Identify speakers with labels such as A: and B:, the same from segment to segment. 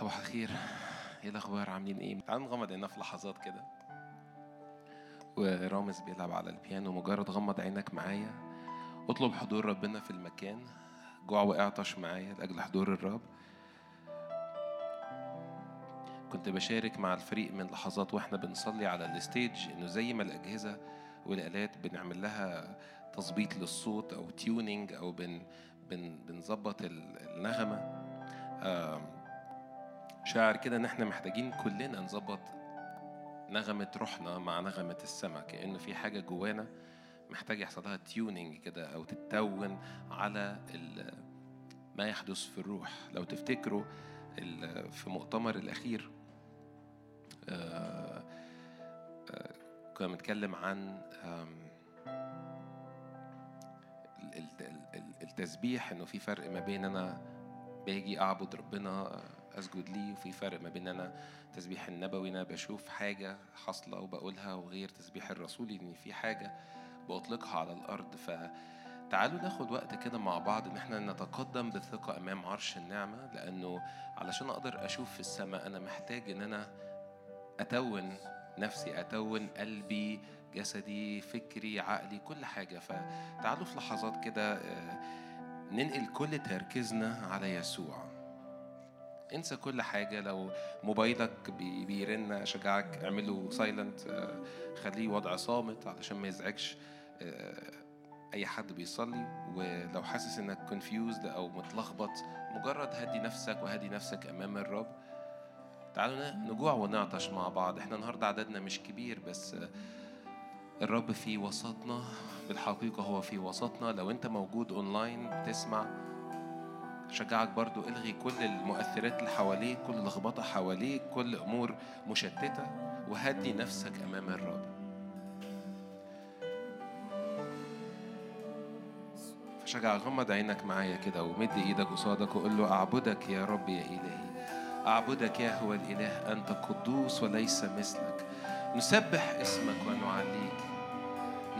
A: صباح الخير. إيه الأخبار؟ عاملين إيه؟ تعالوا نغمض عيننا في لحظات كده. ورامز بيلعب على البيانو. مجرد غمض عينك معايا. اطلب حضور ربنا في المكان. جوع واعطش معايا لأجل حضور الرب. كنت بشارك مع الفريق من لحظات وإحنا بنصلي على ال stage إنه زي ما الأجهزة والآلات بنعمل لها تظبيط للصوت أو tuning أو بن بن بنظبط ال- النغمة. آم، شاعر كده إن إحنا محتاجين كلنا نظبط نغمة روحنا مع نغمة السماء كأنه في حاجة جوانا محتاج يحصل لها تيونينج كده أو تتون على ما يحدث في الروح. لو تفتكروا في مؤتمر الأخير آه، آه، كنا بنتكلم عن التسبيح إنه في فرق ما بين أنا باجي أعبد ربنا أسجد ليه وفي فرق ما بين أنا تسبيح النبوي أنا بشوف حاجة حاصلة وبقولها وغير تسبيح الرسولي إن في حاجة بطلقها على الأرض. فتعالوا ناخد وقت كده مع بعض إن إحنا نتقدم بثقة أمام عرش النعمة لأنه علشان أقدر أشوف في السماء أنا محتاج إن أنا أتون نفسي أتون قلبي جسدي فكري عقلي كل حاجة. فتعالوا في لحظات كده آه، ننقل كل تركيزنا على يسوع. انسى كل حاجة. لو موبايلك بي- بيرن أشجعك اعمله silent خليه وضع صامت علشان ما يزعجش آه، أي حد بيصلي. ولو حاسس إنك confused أو متلخبط مجرد هدي نفسك وهدي نفسك أمام الرب. تعالوا نجوع ونعطش مع بعض. إحنا النهاردة عددنا مش كبير بس آه، الرب في وسطنا بالحقيقة هو في وسطنا. لو انت موجود اونلاين بتسمع شجعك برضو إلغي كل المؤثرات اللي حواليك كل لخبطة حواليك كل أمور مشتتة وهدي نفسك أمام الرب. فشجع غمض عينك معايا كده ومد إيدك قصادك وقول له أعبدك يا رب يا إلهي. أعبدك يا هو الإله أنت قدوس وليس مثلك. نسبح اسمك ونعليك.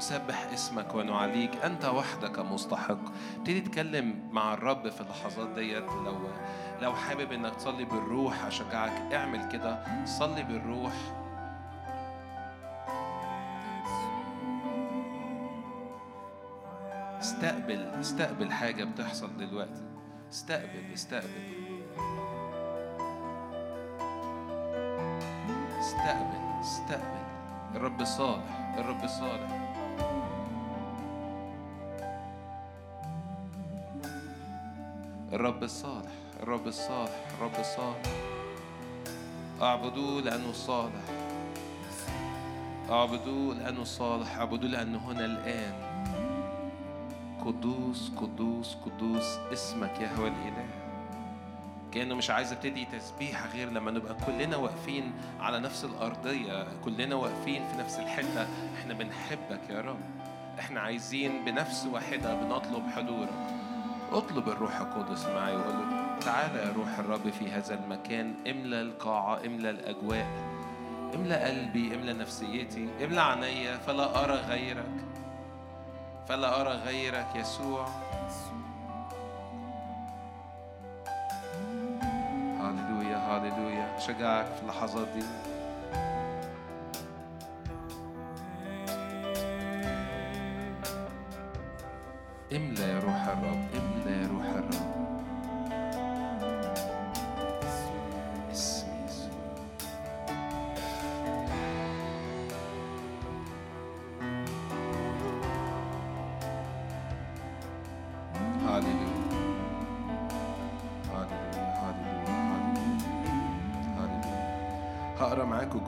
A: نسبح اسمك ونعليك أنت وحدك مستحق. ابتدي تتكلم مع الرب في اللحظات ديت. لو لو حابب إنك تصلي بالروح أشجعك. اعمل كده. صلي بالروح. استقبل استقبل حاجة بتحصل دلوقتي. استقبل استقبل. استقبل استقبل. الرب صالح الرب صالح. الرب الصالح الرب الصالح الرب الصالح. اعبدوه لأنه صالح. اعبدوه لأنه صالح اعبدوه لأنه هنا الآن. قدوس قدوس قدوس اسمك يا هو الإله. كأنه مش عايز أبتدي تسبيح غير لما نبقى كلنا واقفين على نفس الأرضية كلنا واقفين في نفس الحتة إحنا بنحبك يا رب. إحنا عايزين بنفس واحدة بنطلب حضورك. اطلب الروح القدس معايا وقول له تعالى يا روح الرب في هذا المكان املى القاعة املى الأجواء املى قلبي املى نفسيتي املى عينيا فلا أرى غيرك فلا أرى غيرك يسوع. هاليلويا هاليلويا شجعك في اللحظات دي. املى يا روح الرب املى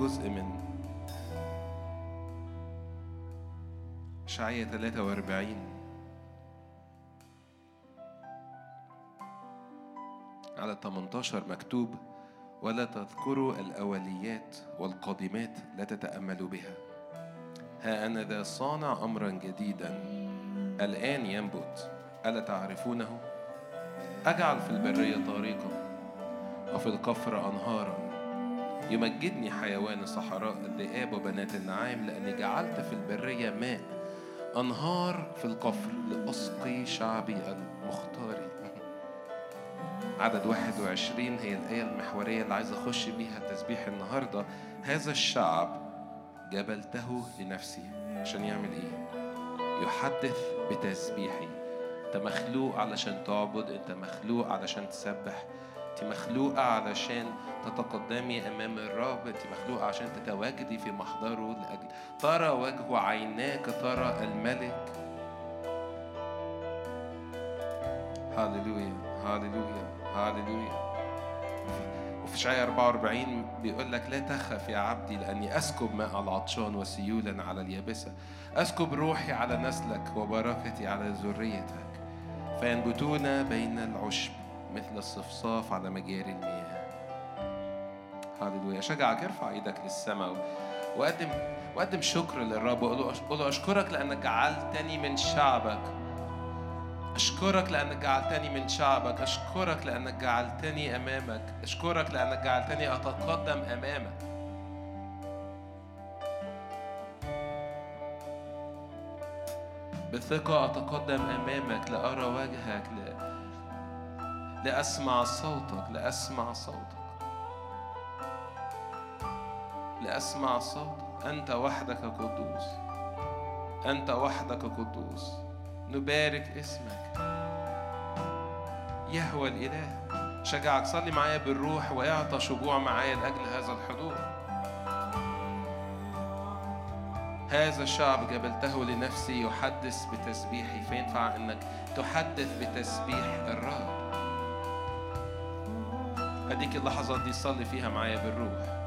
A: جزء من إشعياء 43 على 18 مكتوب ولا تذكروا الأوليات والقادمات لا تتأملوا بها. ها أنا ذا صانع أمرا جديدا. الآن ينبت. ألا تعرفونه؟ أجعل في البرية طريقا. وفي القفر أنهارا. يمجدني حيوان الصحراء الذئاب وبنات النعام لأني جعلت في البرية ماء أنهار في القفر لأسقي شعبي المختار. عدد 21 هي الآية المحورية اللي عايز أخش بيها تسبيح النهاردة. هذا الشعب جبلته لنفسي عشان يعمل إيه؟ يحدث بتسبيحي. أنت مخلوق علشان تعبد أنت مخلوق علشان تسبح. أنت مخلوقة علشان تتقدمي أمام الرب أنت مخلوقة عشان تتواجدي في محضره لأجل ترى وجه عيناك ترى الملك. هاليلويا هاليلويا هاليلويا وفي شعية 44 بيقول لك لا تخف يا عبدي لأني أسكب ماء العطشان وسيولا على اليابسة. أسكب روحي على نسلك وبركتي على ذريتك. فينبتون بين العشب. مثل الصفصاف على مجاري المياه. هاليلويا شجعك ارفع إيدك للسماء وقدم وقدم شكر للرب. وقول له أشكرك لأنك جعلتني من شعبك. أشكرك لأنك جعلتني من شعبك. أشكرك لأنك جعلتني أمامك. أشكرك لأنك جعلتني أتقدم أمامك. بثقة أتقدم أمامك. لأرى وجهك. لأسمع صوتك لأسمع صوتك. لأسمع صوتك. أنت وحدك قدوس. أنت وحدك قدوس. نبارك اسمك. يهوى الإله. شجعك صلي معايا بالروح وإعطى شجوع معايا لأجل هذا الحضور. هذا الشعب جبلته لنفسي يحدث بتسبيحي. فينفع أنك تحدث بتسبيح الرب؟ اديك اللحظات دي صلي فيها معايا بالروح.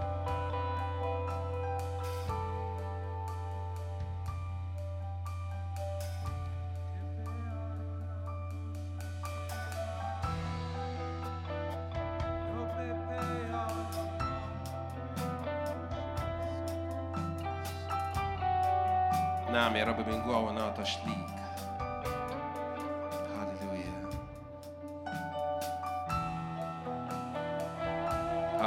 A: نعم يا رب بنجوع ونعطش ليك.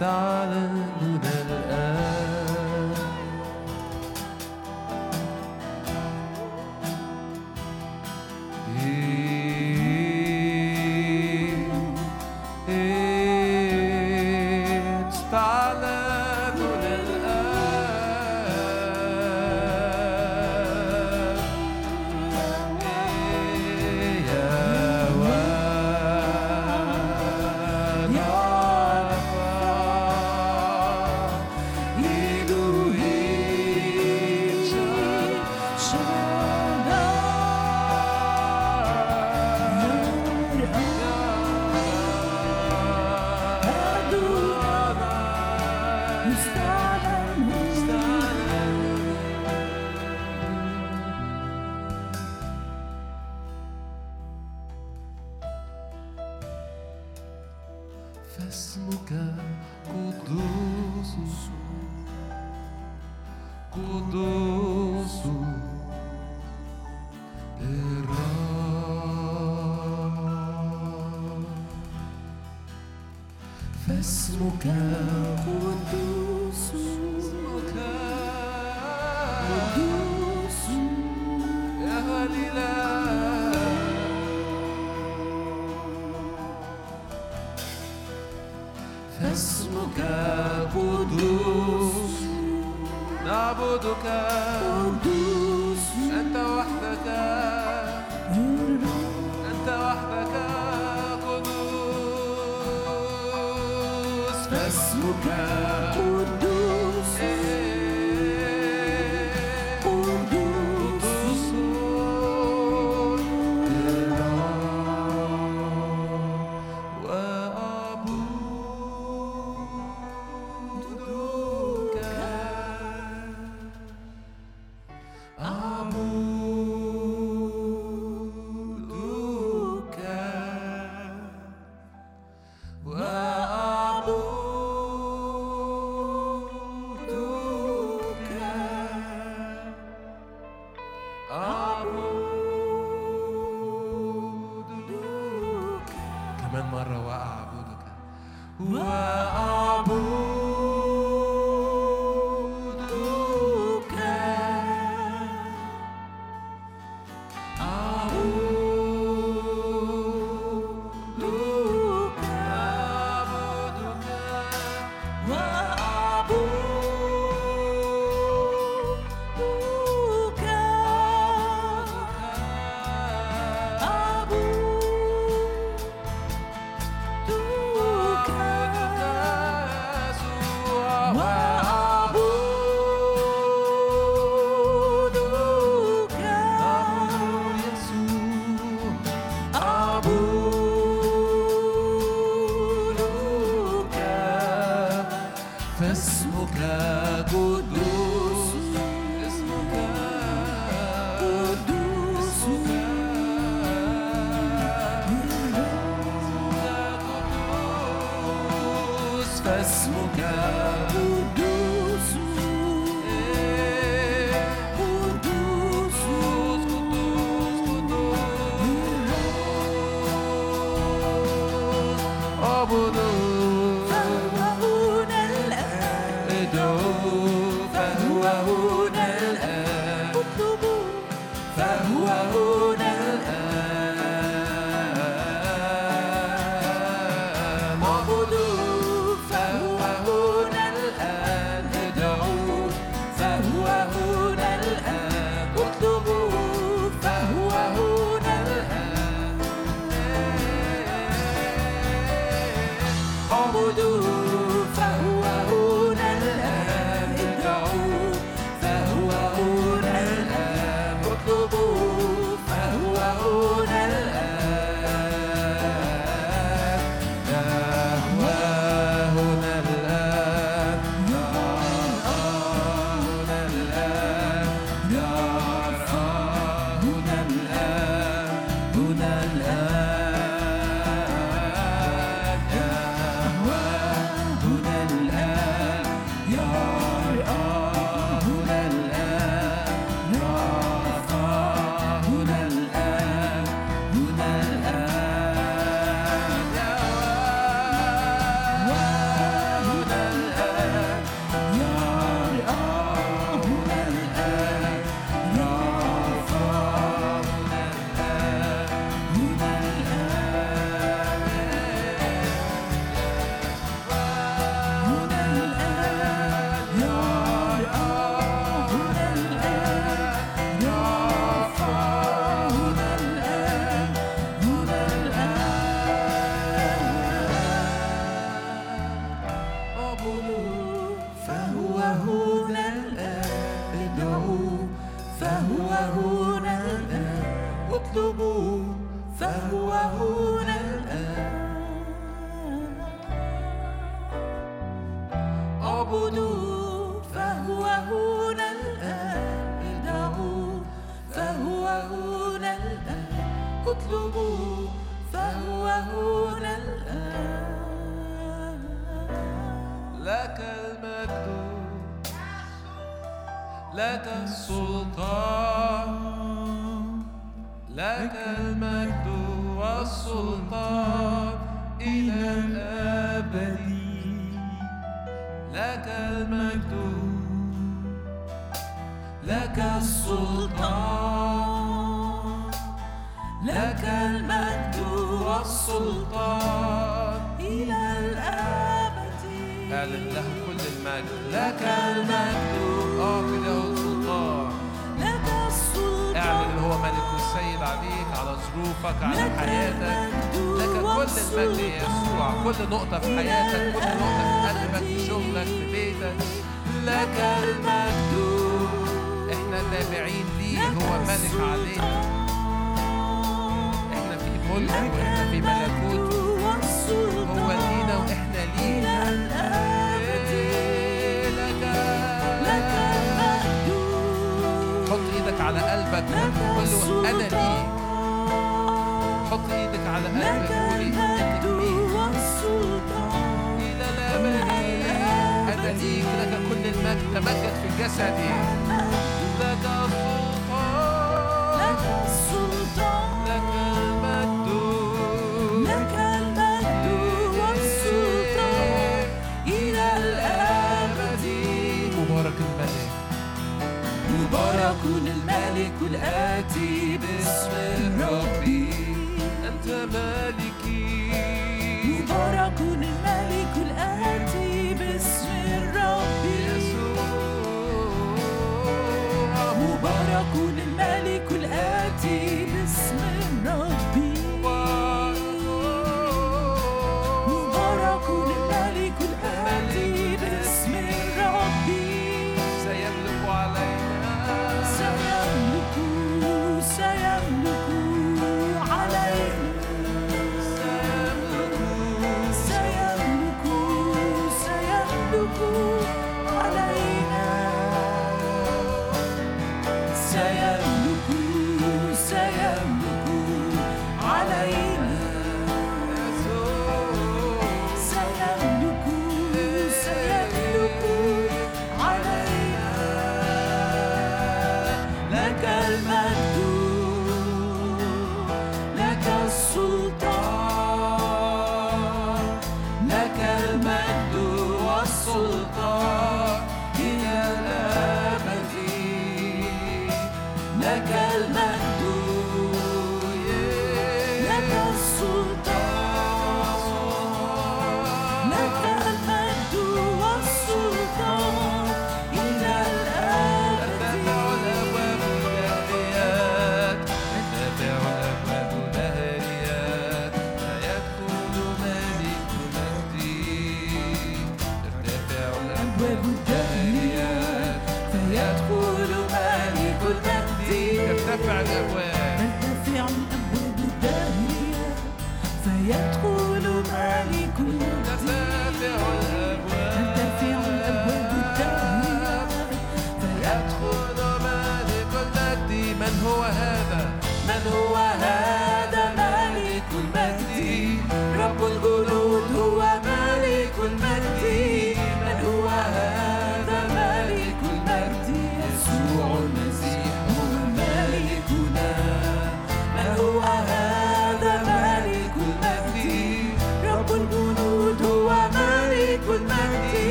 B: darling. قدوس فاسمك الملك في ملكوت. هو لينا وإحنا لينا. لك حط إيدك على قلبك وقول أنا لي حط إيدك على قلبك وقولي إنك لي إلى الأبد أنا ليك. لك كل المجد. تمجد في جسدي. لك الملك
C: الآتي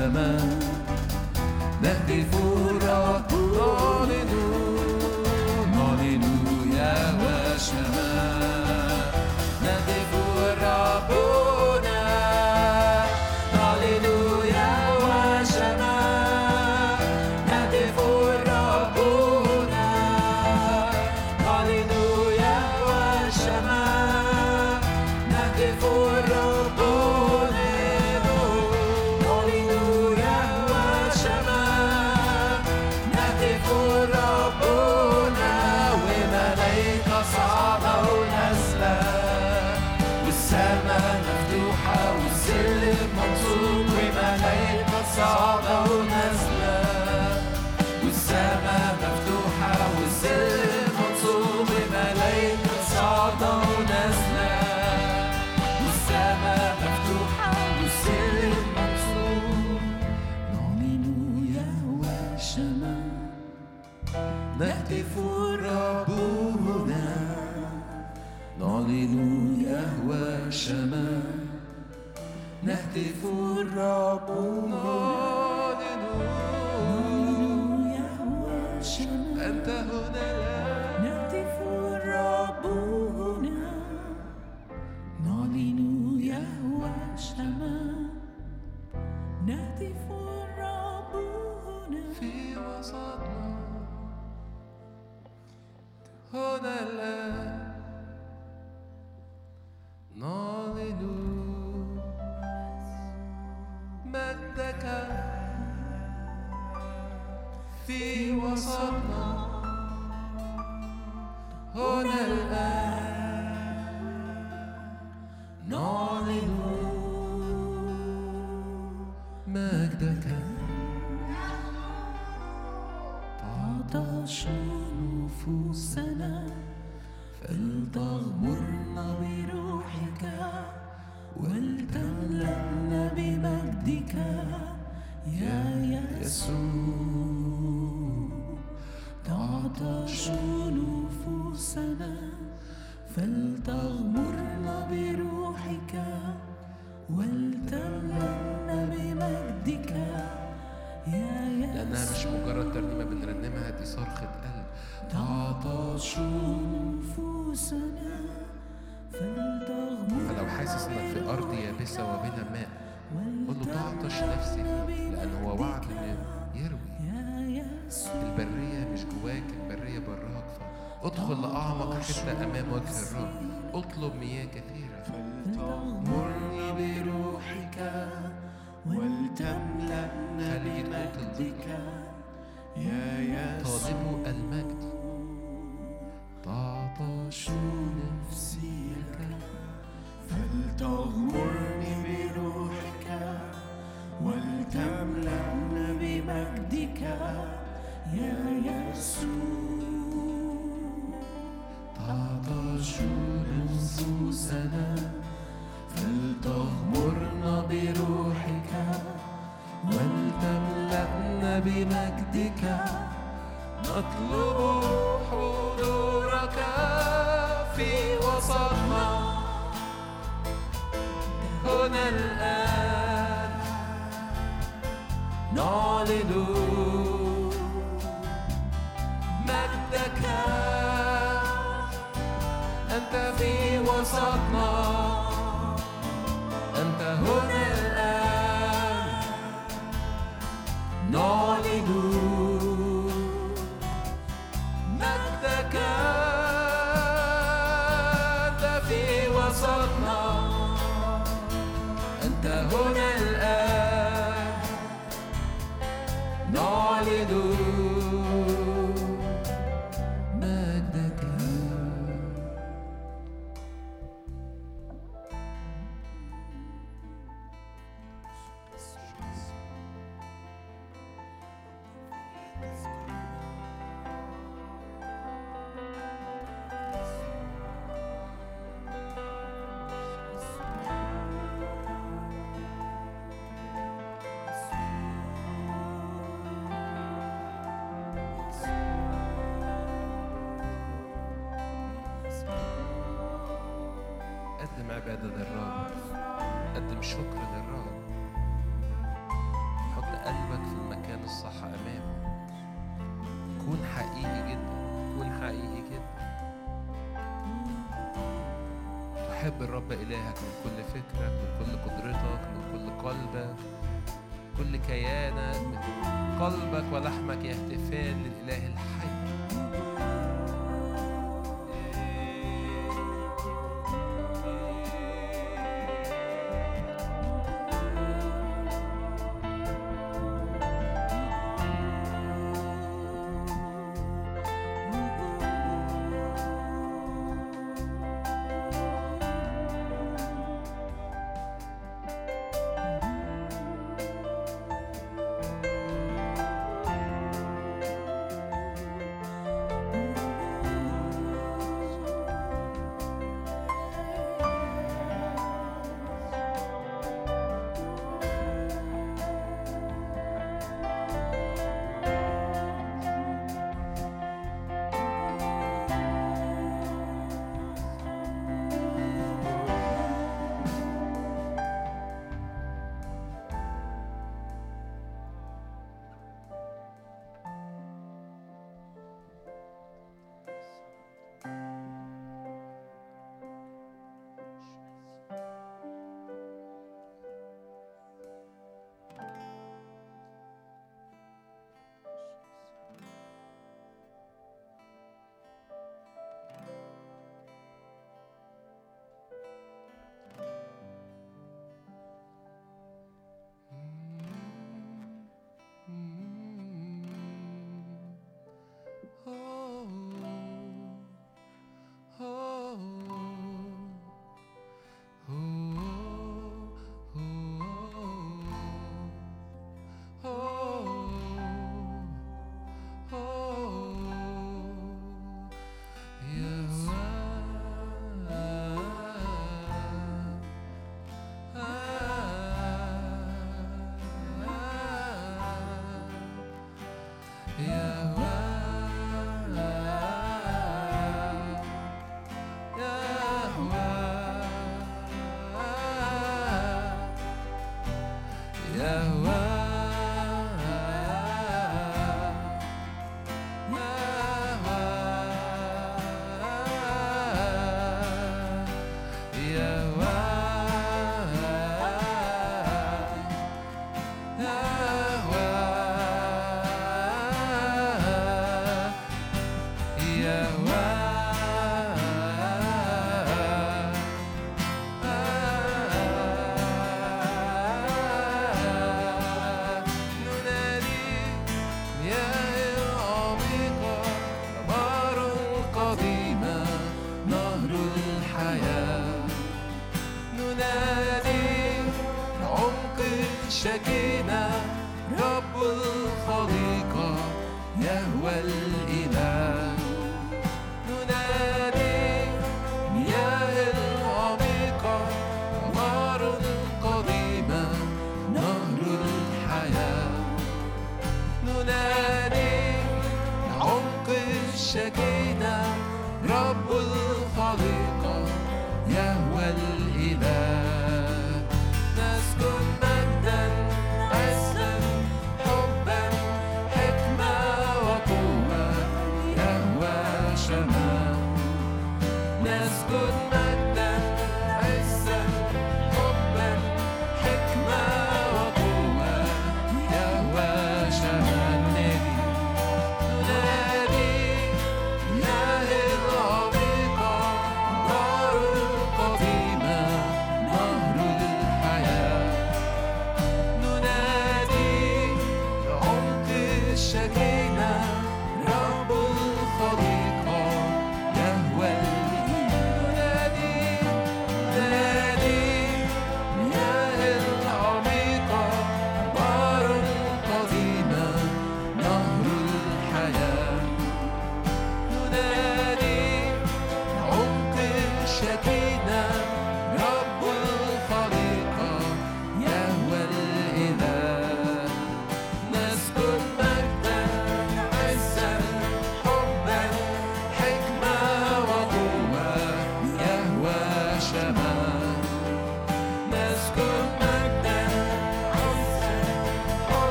C: يهوى ربنا
B: أطلب مياه كثيره قدم عبادة للرب قدم شكر للرب حط قلبك في المكان الصح أمامه. كون حقيقي جدا. كون حقيقي جدا. تحب الرب إلهك من كل فكرك من كل قدرتك من كل قلبك كل كيانك قلبك ولحمك يهتفان للإله الحي. شكينا رب الخليقة يهوى الإله. ننادي مياه العميقة نار قديمة نهر الحياة. ننادي عمق الشكينه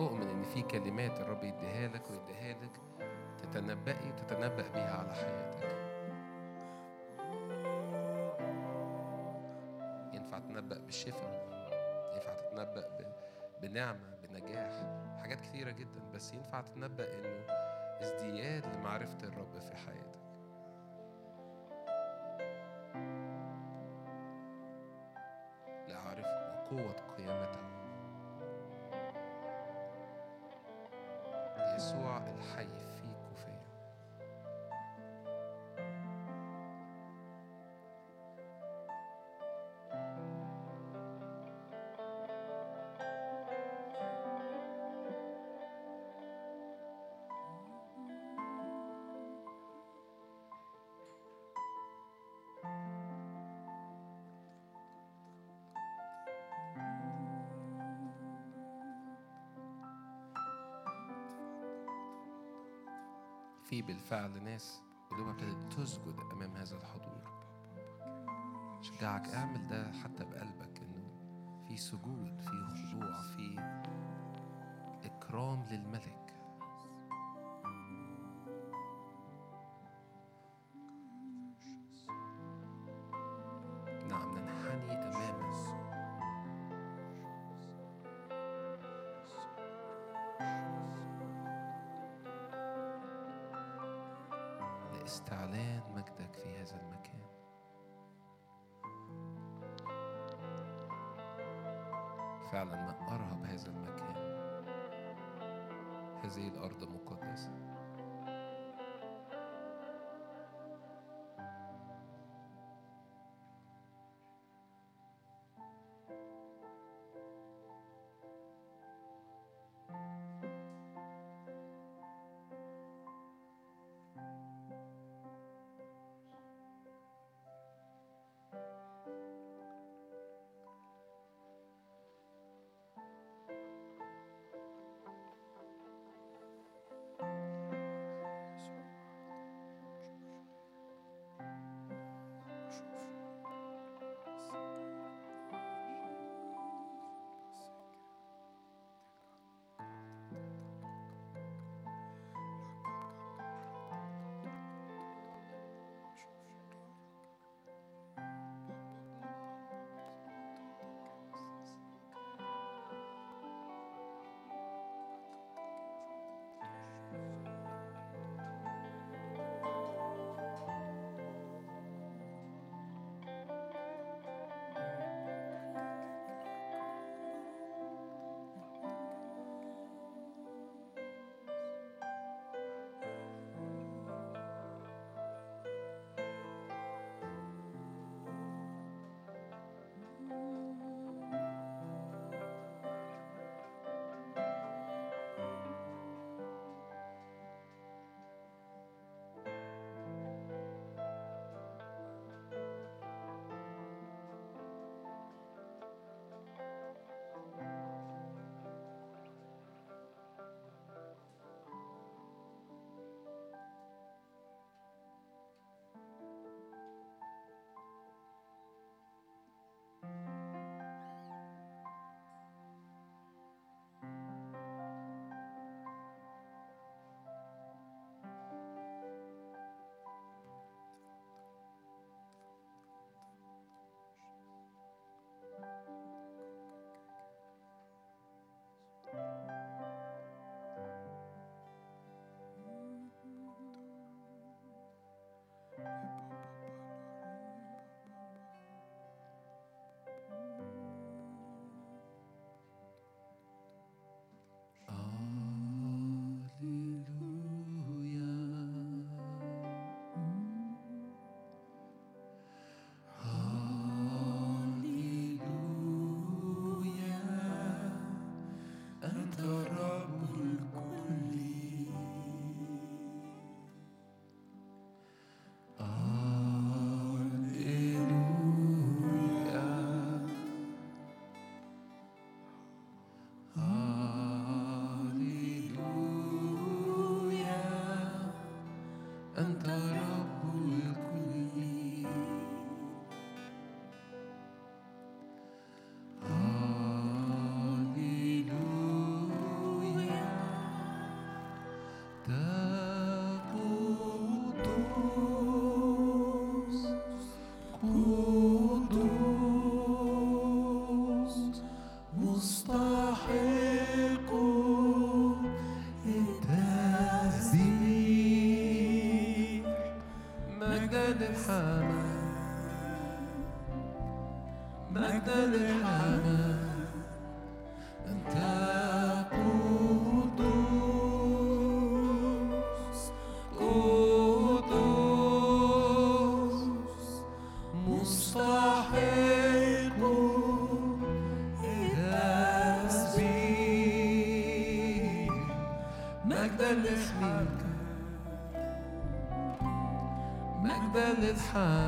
A: أؤمن إن في كلمات الرب يديها لك ويديها لك تتنبئي تتنبأ بيها على حياتك. ينفع تتنبأ بالشفاء ينفع تتنبأ بنعمة بنجاح حاجات كثيرة جدا بس ينفع تتنبأ إنه ازدياد لمعرفة الرب في حياتك. لا قوة قيامك بالفعل ناس
B: قلوبها ابتدت تسجد أمام هذا الحضور. شجعك اعمل ده حتى بقلبك إنه في سجود في خضوع في إكرام للملك. hand. time.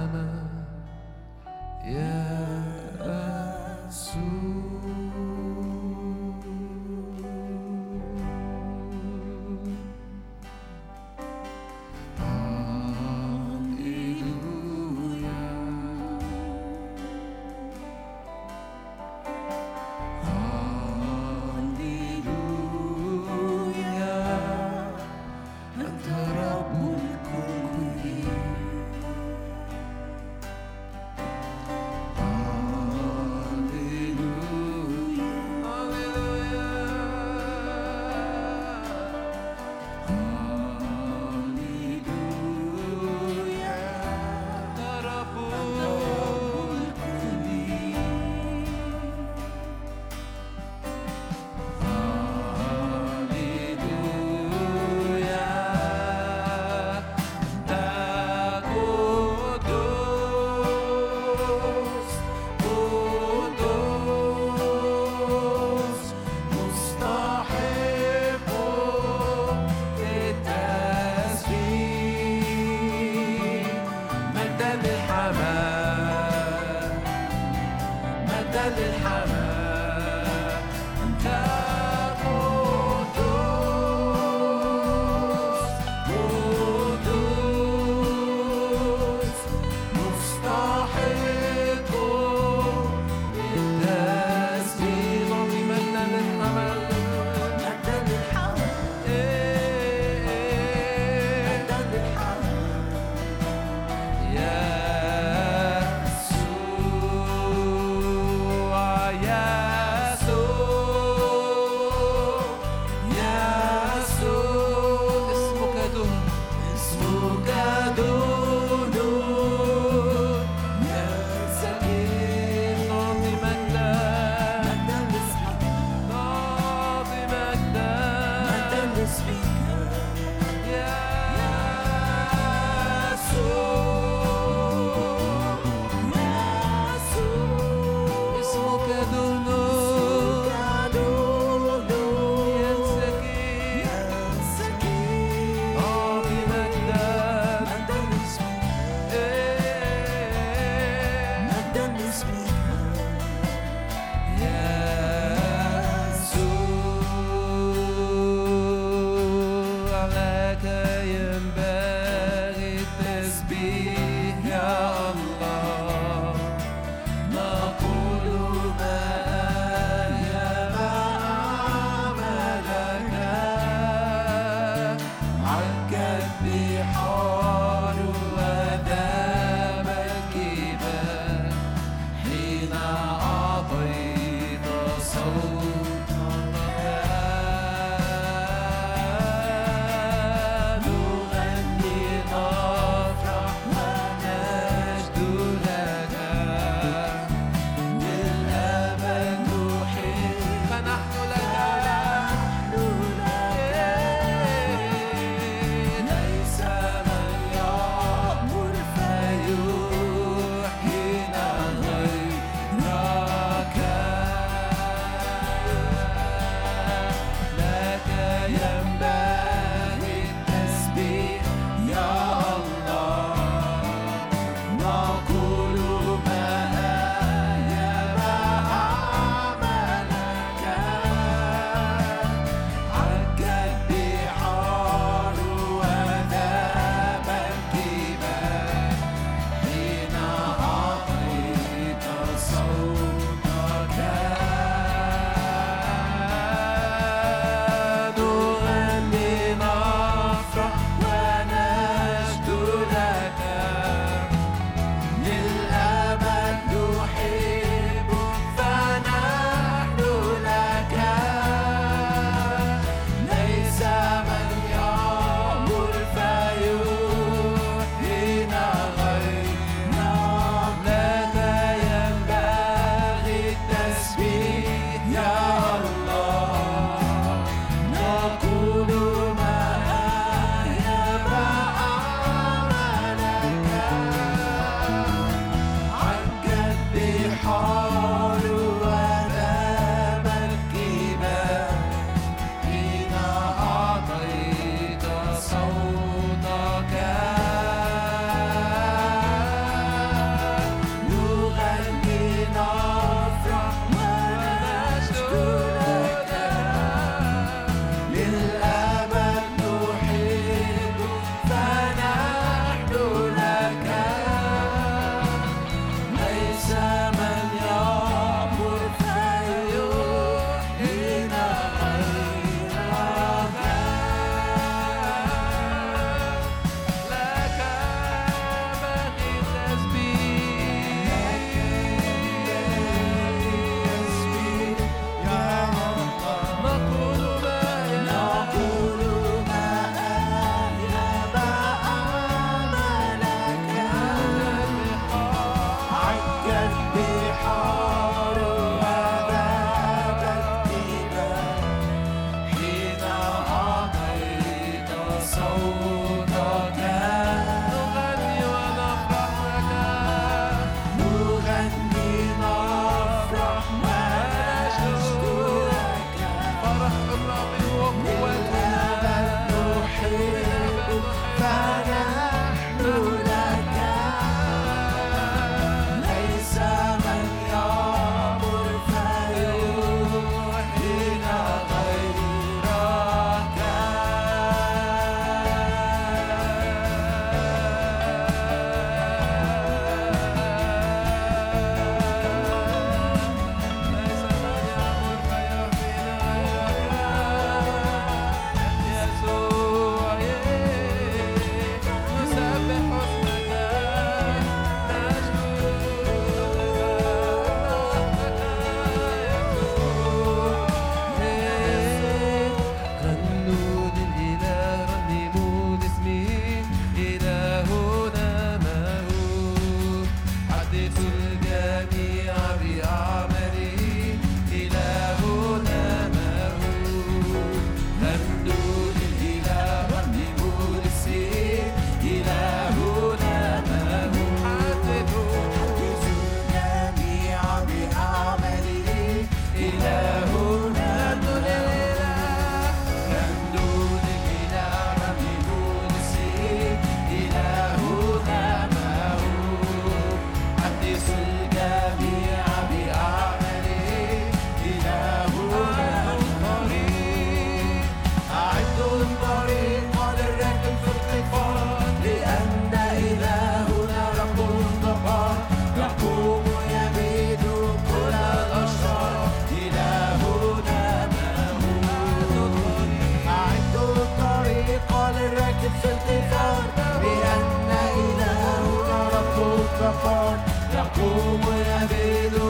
B: فخار يقوم يهيد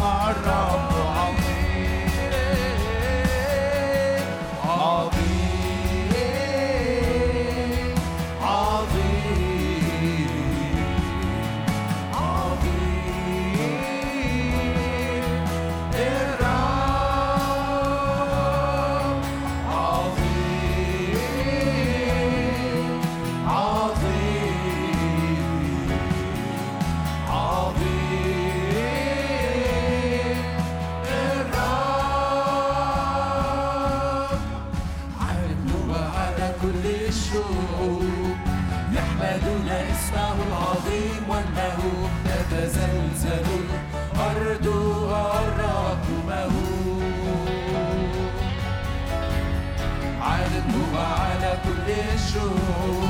B: show.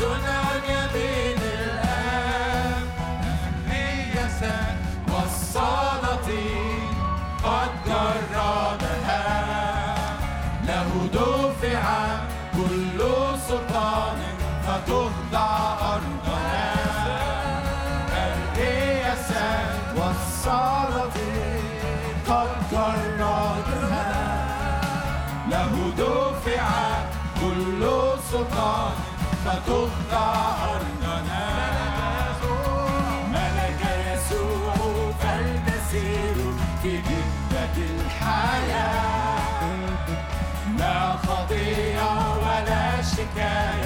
B: جالس
C: ولا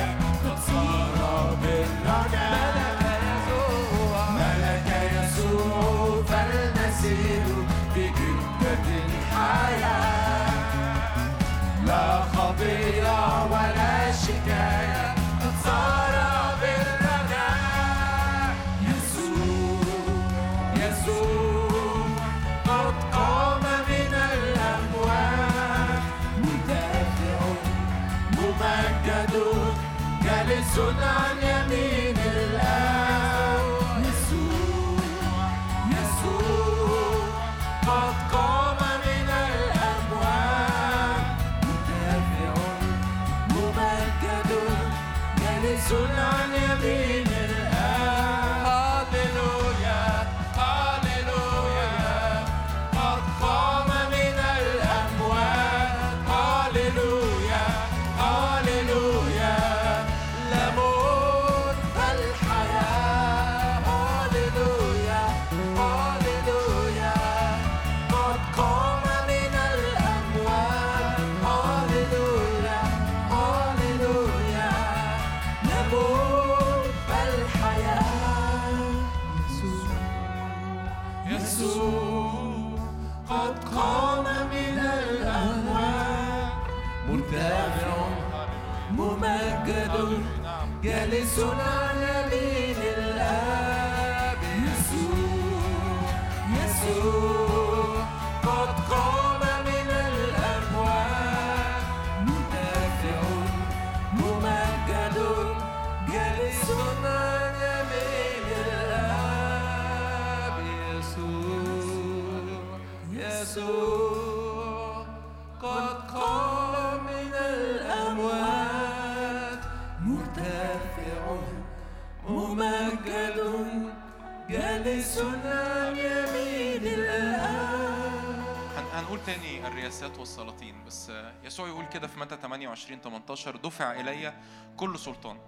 D: الرياسات والسلاطين. بس يسوع يقول كده في متى 28 18 دفع إلي كل سلطان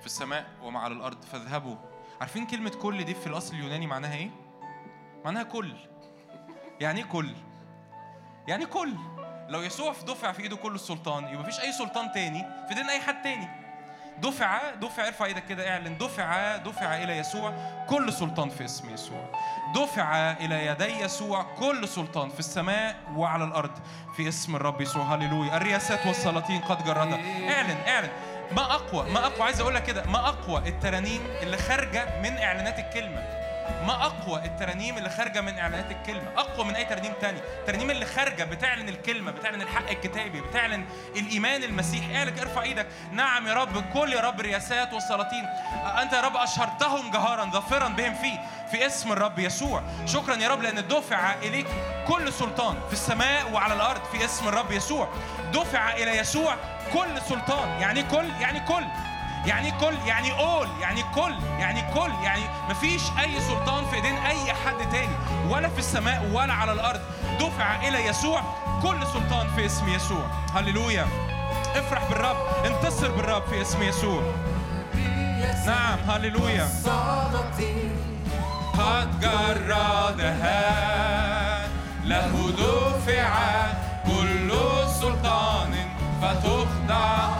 D: في السماء وما على الأرض فاذهبوا. عارفين كلمة كل دي في الأصل اليوناني معناها إيه؟ معناها كل. يعني إيه كل؟ يعني كل؟ لو يسوع في دفع في إيده كل السلطان يبقى مفيش أي سلطان تاني في دين أي حد تاني. دفع دفع ارفع إيدك كده اعلن. دفع دفع إلى يسوع. كل سلطان في اسم يسوع. دفع إلى يدي يسوع. كل سلطان في السماء وعلى الأرض في اسم الرب يسوع. هللويا. الرياسات والسلاطين قد جردها. اعلن اعلن. ما أقوى ما أقوى. عايز أقول لك كده. ما أقوى الترانيم اللي خارجة من إعلانات الكلمة. ما أقوى الترانيم اللي خارجة من إعلانات الكلمة أقوى من أي ترنيم تاني الترانيم اللي خارجة بتعلن الكلمة بتعلن الحق الكتابي بتعلن الإيمان المسيحي اعلن ارفع إيدك. نعم يا رب كل يا رب رياسات والسلاطين. أنت يا رب أشهرتهم جهارا ظافرا بهم فيه في اسم الرب يسوع. شكرا يا رب لأن دفع إليك كل سلطان في السماء وعلى الأرض في اسم الرب يسوع. دفع إلى يسوع كل سلطان. يعني كل يعني كل. يعني كل يعني اول يعني كل يعني كل يعني مفيش أي سلطان في إيدين أي حد تاني ولا في السماء ولا على الأرض. دفع إلى يسوع كل سلطان في اسم يسوع. هللويا. افرح بالرب انتصر بالرب في اسم يسوع. نعم هللويا. قد جردها له دفع كل سلطان فتخضع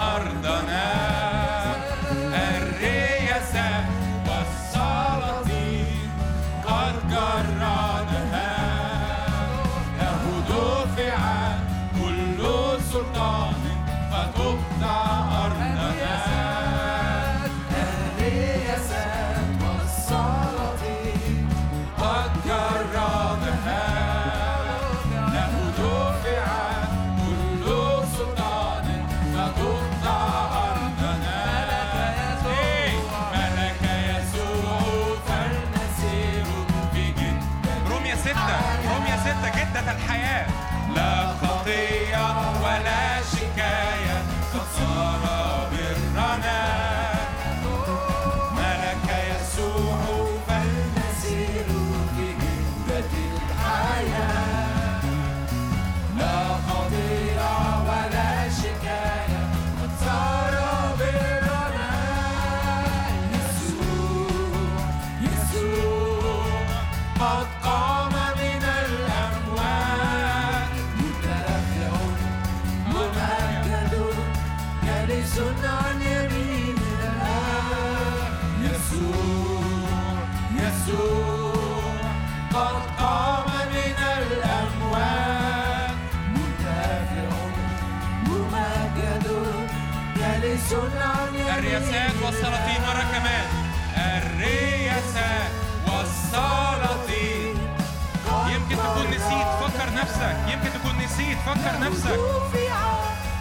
D: فكر نفسك.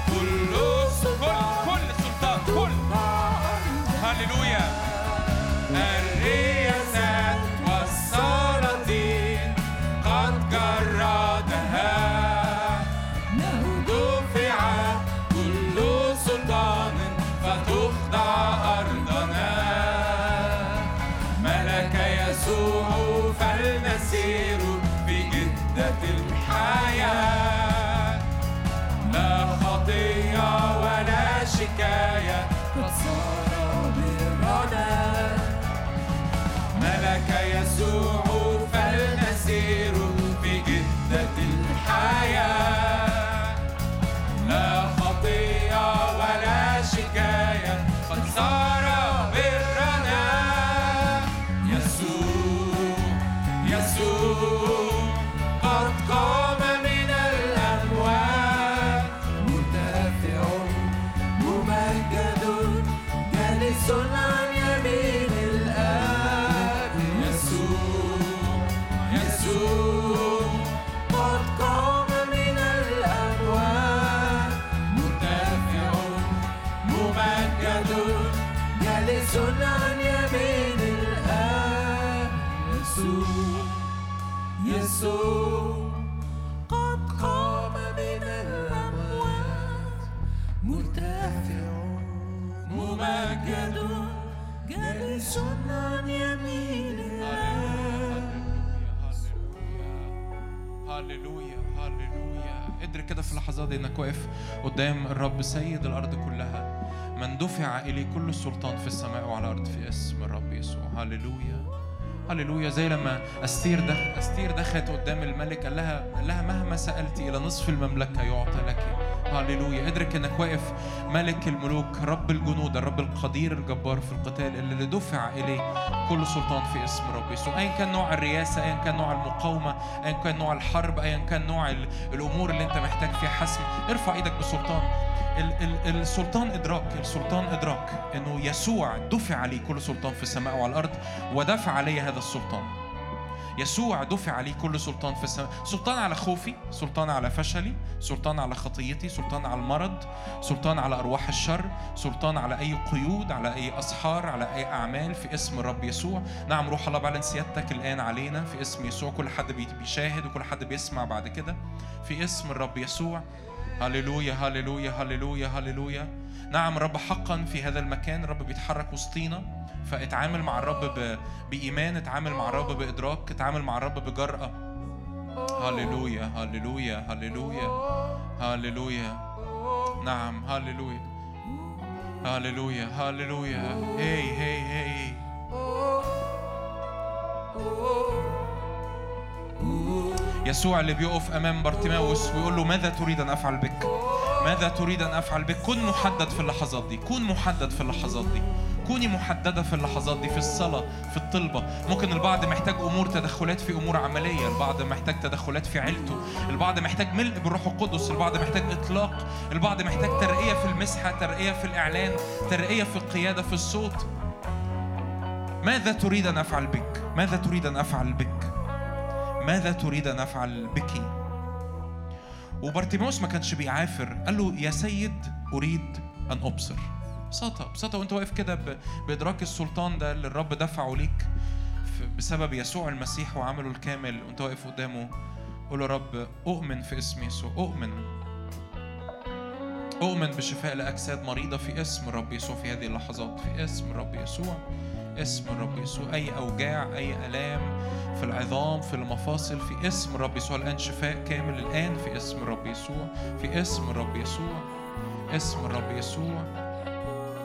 D: كل كل سلطان كل. هللويا. الرياسات والسلاطين قد جردها فلنسير في جدة الحياة. في اللحظات دي إنك واقف قدام الرب سيد الأرض كلها. من دفع إليه كل السلطان في السماء وعلى الأرض في اسم الرب يسوع. هللويا. هللويا. زي لما أستير دخ... أستير دخلت قدام الملك قال لها قال لها مهما سألت إلى نصف المملكة يعطى لك. هللويا ادرك انك واقف ملك الملوك رب الجنود الرب القدير الجبار في القتال اللي دفع إليه كل سلطان في اسم رب يسوع ايا كان نوع الرياسه ايا كان نوع المقاومة ايا كان نوع الحرب ايا كان نوع ال- الأمور اللي انت محتاج فيها حسم. ارفع إيدك بسلطان ال- ال- السلطان إدراك السلطان إدراك إنه يسوع دفع عليه كل سلطان في السماء وعلى الأرض ودفع علي هذا السلطان. يسوع دفع عليه كل سلطان في السماء. سلطان على خوفي سلطان على فشلي سلطان على خطيتي سلطان على المرض سلطان على أرواح الشر سلطان على أي قيود على أي أسحار على أي أعمال في اسم الرب يسوع. نعم روح الله بعلن سيادتك الآن علينا في اسم يسوع. كل حد بي- بيشاهد وكل حد بيسمع بعد كده في اسم الرب يسوع. هللويا هللويا هللويا هللويا. نعم رب حقا في هذا المكان الرب بيتحرك وسطينا فاتعامل مع الرب. بإيمان اتعامل مع الرب بإدراك اتعامل مع الرب بجرأة. هللويا هللويا هللويا هللويا. نعم هللويا هللويا هللويا. هي هي هي. يسوع اللي بيقف أمام بارتيماوس ويقول له ماذا تريد أن أفعل بك؟ ماذا تريد أن أفعل بك؟ كن محدد في اللحظات دي. كن محدد في اللحظات دي. كوني محددة في اللحظات دي في الصلاة في الطلبة. ممكن البعض محتاج أمور تدخلات في أمور عملية. البعض محتاج تدخلات في عيلته. البعض محتاج ملء بالروح القدس. البعض محتاج إطلاق. البعض محتاج ترقية في المسحة ترقية في الإعلان ترقية في القيادة في الصوت. ماذا تريد أن أفعل بك؟ ماذا تريد أن أفعل بك؟ ماذا تريد أن أفعل بك؟ وبارتيموس ما كانش بيعافر. قال له يا سيد أريد أن أبصر. ببساطة ببساطة وأنت واقف كده بإدراك السلطان ده اللي الرب دفعه ليك بسبب يسوع المسيح وعمله الكامل. وأنت واقف قدامه. قول يا رب أؤمن في اسم يسوع. أؤمن. أؤمن بشفاء لأجساد مريضة في اسم الرب يسوع في هذه اللحظات في اسم الرب يسوع. اسم الرب يسوع. أي أوجاع أي ألام في العظام في المفاصل في اسم الرب يسوع. الآن شفاء كامل الآن في اسم الرب يسوع. في اسم الرب يسوع. اسم الرب يسوع.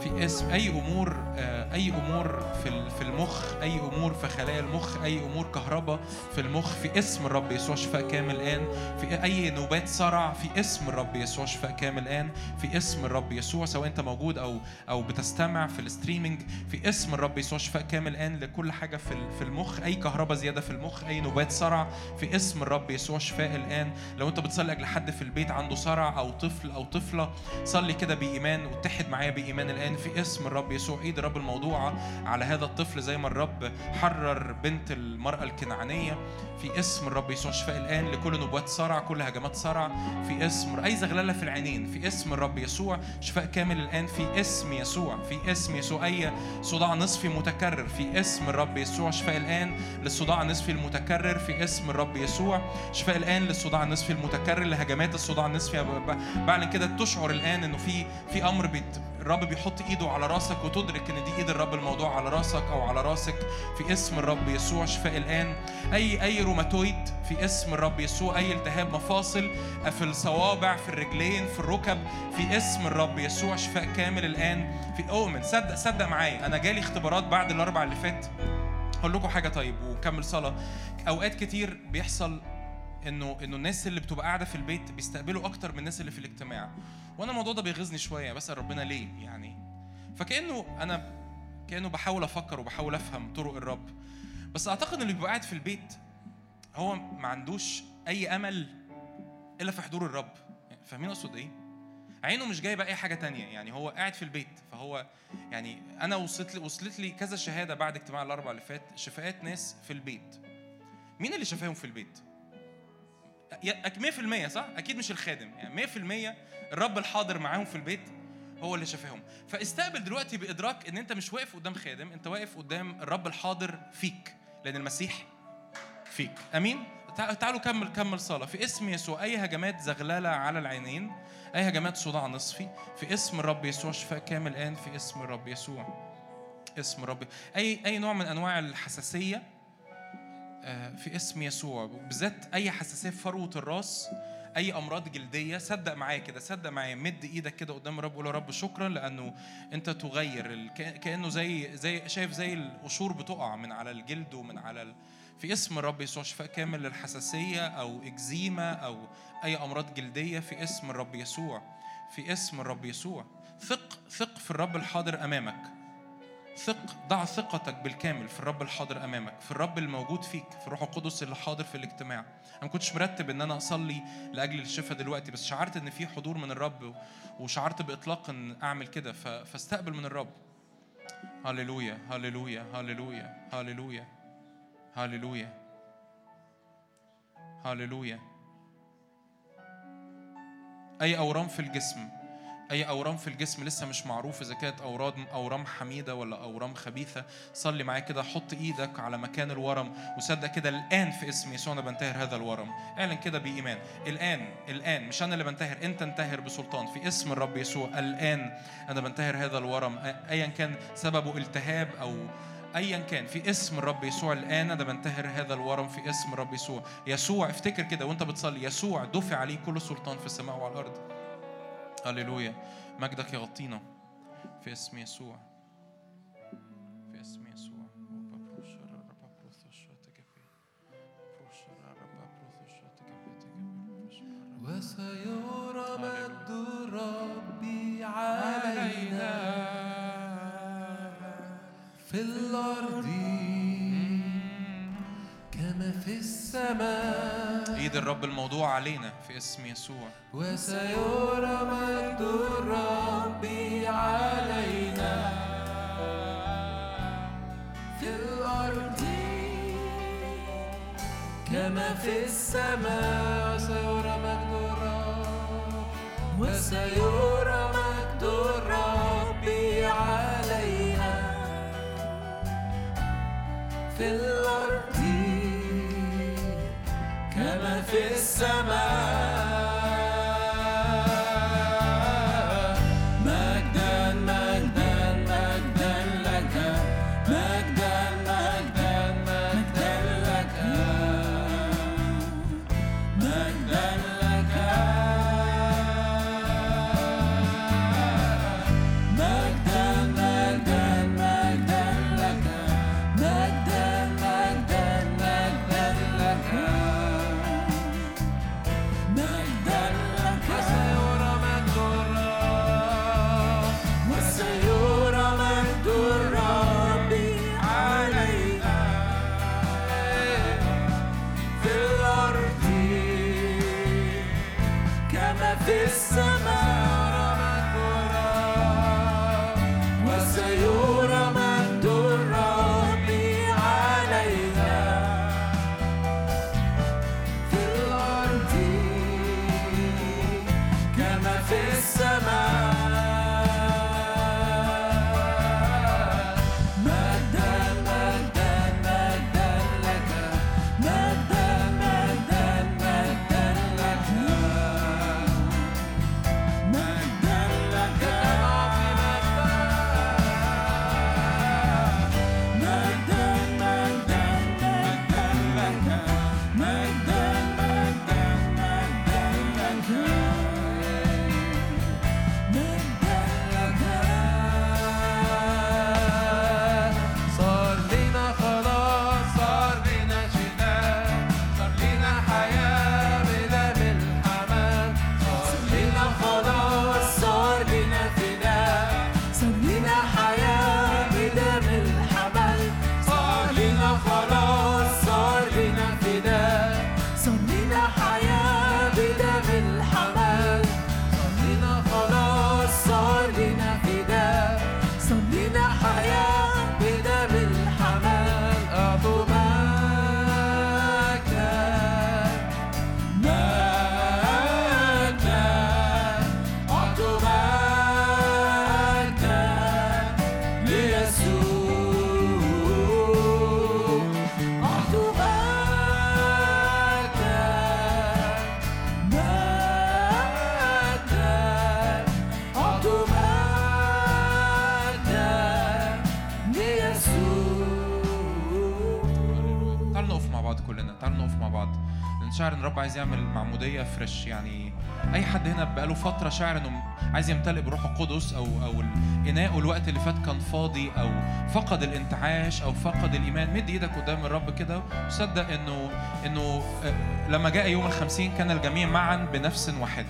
D: في اسم أي أمور آه، أي أمور في في المخ أي أمور في خلايا المخ أي أمور كهرباء في المخ في اسم الرب يسوع شفاء كامل الان في أي نوبات صرع في اسم الرب يسوع شفاء كامل الان في اسم الرب يسوع سواء أنت موجود أو أو بتستمع في ال streaming في اسم الرب يسوع شفاء كامل الان لكل حاجة في في المخ. أي كهرباء زيادة في المخ أي نوبات صرع في اسم الرب يسوع شفاء الآن. لو أنت بتصلي أجل حد في البيت عنده صرع أو طفل أو طفلة صلي كده بإيمان واتحد معايا بإيمان الآن. في اسم الرب يسوع. ايد الرب الموضوعه على هذا الطفل زي ما الرب حرر بنت المرأة الكنعانية. في اسم الرب يسوع شفاء الآن لكل نبوات صرع كل هجمات صرع. في اسم أي زغللة في العينين. في اسم الرب يسوع شفاء كامل الآن. في اسم يسوع في اسم يسوع. أي صداع نصفي متكرر. في اسم الرب يسوع شفاء الآن للصداع النصفي المتكرر. في اسم الرب يسوع شفاء الآن للصداع النصفي المتكرر. لهجمات الصداع النصفي. بعلن كده تشعر الآن إنه في في أمر بيت الرب بيحط ايده على راسك وتدرك ان دي ايد الرب الموضوع على راسك أو على راسك في اسم الرب يسوع. شفاء الآن. أي أي روماتويد في اسم الرب يسوع أي التهاب مفاصل في الصوابع في الرجلين في الركب في اسم الرب يسوع. شفاء كامل الآن في اؤمن صدق صدق معايا. أنا جالي اختبارات بعد الأربع اللي فات. هقول لكم حاجة طيب وكمل صلاة. أوقات كتير بيحصل إنه إنه الناس اللي بتبقى قاعدة في البيت بيستقبلوا أكتر من الناس اللي في الاجتماع. وأنا الموضوع ده بيغيظني شوية بسأل ربنا ليه يعني. فكأنه أنا كأنه بحاول أفكر وبحاول أفهم طرق الرب. بس أعتقد اللي بيبقى قاعد في البيت هو ما عندوش أي أمل إلا في حضور الرب. فاهمين أقصد إيه؟ عينه مش جايبه أي حاجة تانية يعني هو قاعد في البيت. فهو يعني أنا وصلت لي وصلت لي كذا شهادة بعد اجتماع الاربع اللي فات شفاءات ناس في البيت. مين اللي شفاهم في البيت؟ 100% صح؟ أكيد مش الخادم، يعني 100% الرب الحاضر معاهم في البيت هو اللي شفاهم، فاستقبل دلوقتي بإدراك إن أنت مش واقف قدام خادم، أنت واقف قدام الرب الحاضر فيك، لأن المسيح فيك، أمين؟ تع- تعالوا كمل كمل صلاة. في اسم يسوع أي هجمات زغللة على العينين أي هجمات صداع نصفي في اسم الرب يسوع شفاء كامل الآن في اسم الرب يسوع. اسم الرب. أي أي نوع من أنواع الحساسية في اسم يسوع بالذات أي حساسية في فروة الراس أي أمراض جلدية صدق معايا كده صدق معايا مد إيدك كده قدام الرب قول يا رب شكرا لأنه أنت تغير كأنه زي زي شايف زي القشور بتقع من على الجلد ومن على ال... في اسم الرب يسوع شفاء كامل للحساسية أو إكزيما أو أي أمراض جلدية في اسم الرب يسوع في اسم الرب يسوع. ثق ثق في الرب الحاضر أمامك. ثق ضع ثقتك بالكامل في الرب الحاضر أمامك في الرب الموجود فيك في الروح القدس اللي حاضر في الاجتماع. أنا ما كنتش مرتب إن أنا أصلي لأجل الشفاء دلوقتي بس شعرت إن في حضور من الرب وشعرت بإطلاق إن أعمل كده فاستقبل من الرب. هللويا هللويا هللويا هللويا هللويا هللويا. أي أورام في الجسم أي أورام في الجسم لسه مش معروف إذا كانت أورام أورام حميدة ولا أورام خبيثة صلي معايا كده حط إيدك على مكان الورم وصدق كده الآن في اسم يسوع أنا بنتهر هذا الورم. اعلن كده بإيمان. الآن الآن مش أنا اللي بنتهر أنت انتهر بسلطان. في اسم الرب يسوع الآن أنا بنتهر هذا الورم. أ- ايا كان سببه التهاب أو ايا كان في اسم الرب يسوع الآن أنا بنتهر هذا الورم في اسم الرب يسوع. يسوع افتكر كده وأنت بتصلي يسوع دفع عليه كل سلطان في السماء وعلى الأرض. هللويا مجدك يغطينا في اسم يسوع في اسم يسوع
B: وسيرى مجد ربي علينا في الأرض كما في السماء.
D: ايد الرب الموضوع علينا في اسم يسوع.
B: وسيرى مجد ربي علينا. في الأرض كما في السماء وسيرى مجد الرب. وسيرى مجد الرب علينا. في الأرض كما في السماء.
D: عايز يعمل معمودية فريش يعني أي حد هنا بقاله فترة شاعر إنه عايز يمتلئ بروح القدس أو أو الإناء والوقت اللي فات كان فاضي أو فقد الانتعاش أو فقد الإيمان. مد إيدك قدام الرب كده وصدق إنه إنه آه، لما جاء يوم الخمسين كان الجميع معا بنفس واحدة.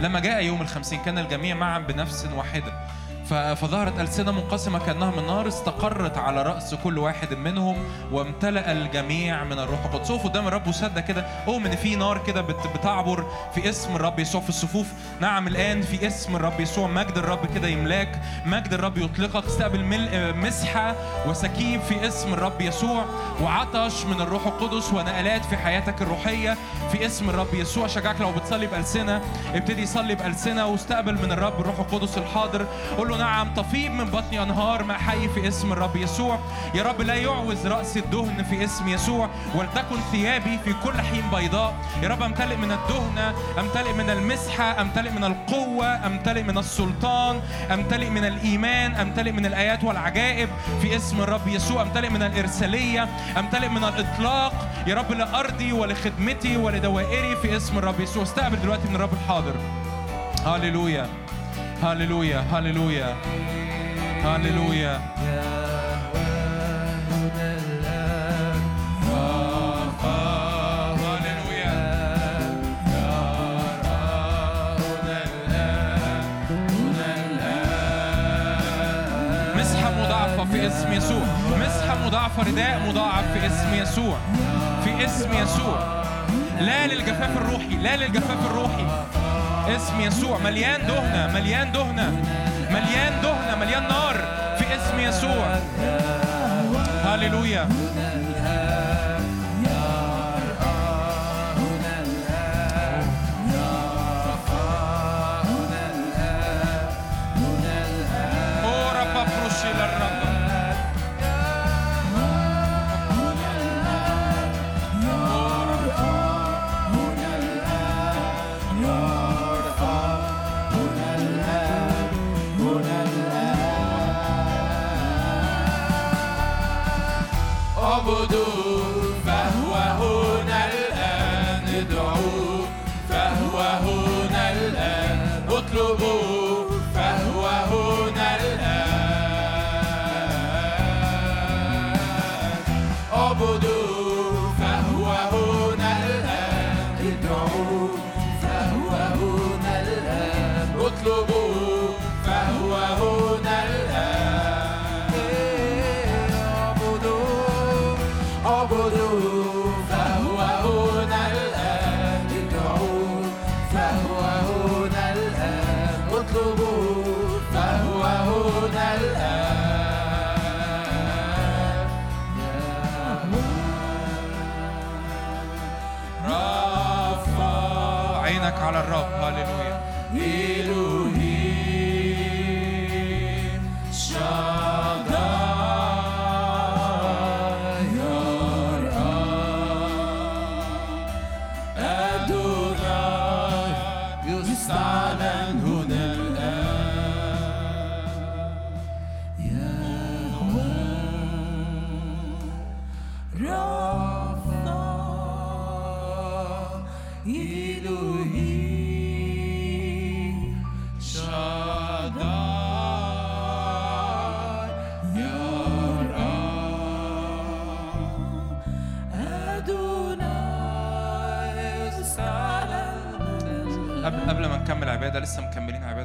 D: لما جاء يوم الخمسين كان الجميع معا بنفس واحدة. ف- فظهرت ألسنة منقسمة كأنها من نار استقرت على رأس كل واحد منهم وامتلأ الجميع من الروح. القدس اقف قدام الرب وصدق كده. اؤمن ان في نار كده بت- بتعبر في اسم الرب يسوع في الصفوف. نعم الآن في اسم الرب يسوع. مجد الرب كده يملاك. مجد الرب يطلقك. استقبل ملء مسحة وسكيب في اسم الرب يسوع. وعطش من الروح القدس ونقلات في حياتك الروحية في اسم الرب يسوع. شجعك لو بتصلي بألسنة. ابتدي صلي بألسنة واستقبل من الرب الروح القدس الحاضر. قول له نعم تفيض من بطني أنهار ماء حي في اسم الرب يسوع. يا رب لا يعوز رأس الدهن في اسم يسوع ولتكن ثيابي في كل حين بيضاء. يا رب امتلئ من الدهنة امتلئ من المسحة امتلئ من القوة امتلئ من السلطان امتلئ من الإيمان امتلئ من الآيات والعجائب في اسم الرب يسوع. امتلئ من الإرسالية امتلئ من الإطلاق. يا رب لأرضي ولخدمتي ولدوائري في اسم الرب يسوع. استقبل دلوقتي من الرب الحاضر. هللويا. هللويا هللويا هللويا مسحة مضاعفة في اسم يسوع. مسحة مضاعفة رداء مضاعف في اسم يسوع. في اسم يسوع. لا للجفاف الروحي لا للجفاف الروحي. اسم يسوع. مليان دهنة مليان دهنة مليان دهنة مليان نار في اسم يسوع. هللويا.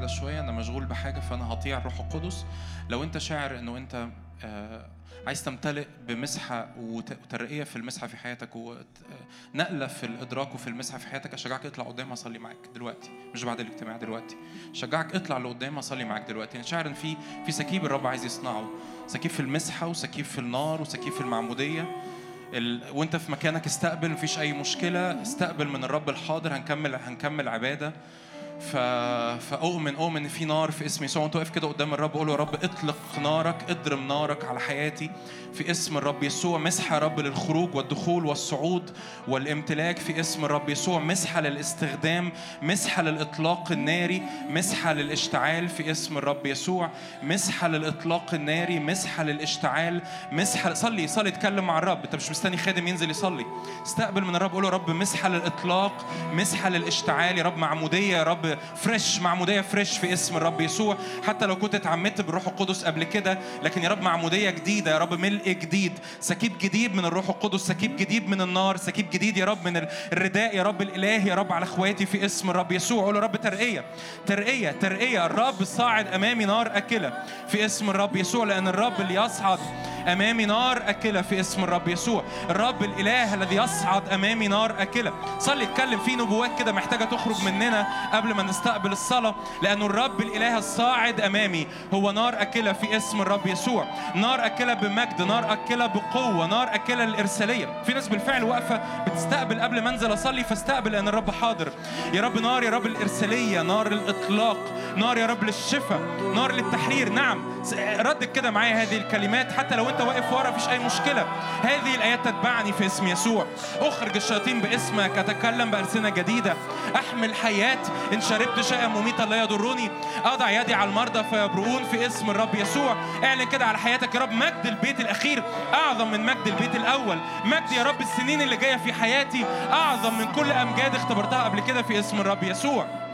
D: عباده شوية أنا مشغول بحاجة فأنا هطيع الروح القدس. لو أنت شاعر إنه أنت آه، عايز تمتلئ بمسحة وت- وترقية في المسحة في حياتك ونقله في الإدراك وفي المسحة في حياتك أشجعك اطلع قدام أصلي معاك دلوقتي. مش بعد الاجتماع دلوقتي. أشجعك اطلع لقدام أصلي معاك دلوقتي. أنا شاعر إن في في سكيب الرب عايز يصنعه. سكيب في المسحة وسكيب في النار وسكيب في المعمودية. ال... وأنت في مكانك استقبل مفيش أي مشكلة. استقبل من الرب الحاضر. هنكمل هنكمل عبادة. ف... فأؤمن أؤمن إن في نار في اسم يسوع وانت واقف كده قدام الرب قول له يا رب اطلق نارك اضرم نارك على حياتي في اسم الرب يسوع. مسحه يا رب للخروج والدخول والصعود والامتلاك في اسم الرب يسوع. مسحه للاستخدام مسحه للإطلاق الناري مسحه للاشتعال في اسم الرب يسوع. مسحه للإطلاق الناري مسحه للاشتعال مسحه صلي صلي اتكلم مع الرب. انت مش مستني خادم ينزل يصلي. استقبل من الرب قول يا رب مسحه للإطلاق مسحه للاشتعال. يا رب معمودية يا رب fresh معمودية fresh في اسم الرب يسوع. حتى لو كنت اتعمدت بالروح القدس قبل كده لكن يا رب معمودية جديدة يا رب ملء جديد. سكيب جديد من الروح القدس سكيب جديد من النار سكيب جديد يا رب من الرداء يا رب الإله يا رب على اخواتي في اسم الرب يسوع. قول يا رب ترقية ترقية ترقية. الرب صاعد أمامي نار أكلة في اسم الرب يسوع لأن الرب اللي يصعد أمامي نار أكلة في اسم الرب يسوع. الرب الإله الذي يصعد أمامي نار أكلة. صلي اتكلم في نبوات كده محتاجة تخرج مننا قبل ما نستقبل الصلاة لأنه الرب الإله الصاعد أمامي. هو نار أكلة في اسم الرب يسوع. نار أكلة بمجد نار أكلة بقوة نار أكلة للإرسالية. في ناس بالفعل واقفة بتستقبل قبل ما أنزل أصلي فاستقبل لأن الرب حاضر. يا رب نار يا رب الإرسالية نار الإطلاق نار يا رب للشفاء نار للتحرير. نعم ردد كده معايا هذه الكلمات حتى لو أنت واقف ورا مفيش أي مشكلة. هذه الآيات تتبعني في اسم يسوع. أخرج الشياطين باسمك أتكلم بألسنة جديدة. أحمل حياة إن شربت شيئا مميتا لا يضرني. أضع يدي على المرضى فيبرؤون في اسم الرب يسوع. اعلن كده على حياتك يا رب. مجد البيت الأخير أعظم من مجد البيت الأول. مجد يا رب السنين اللي جاية في حياتي أعظم من كل أمجاد اختبرتها قبل كده في اسم الرب يسوع.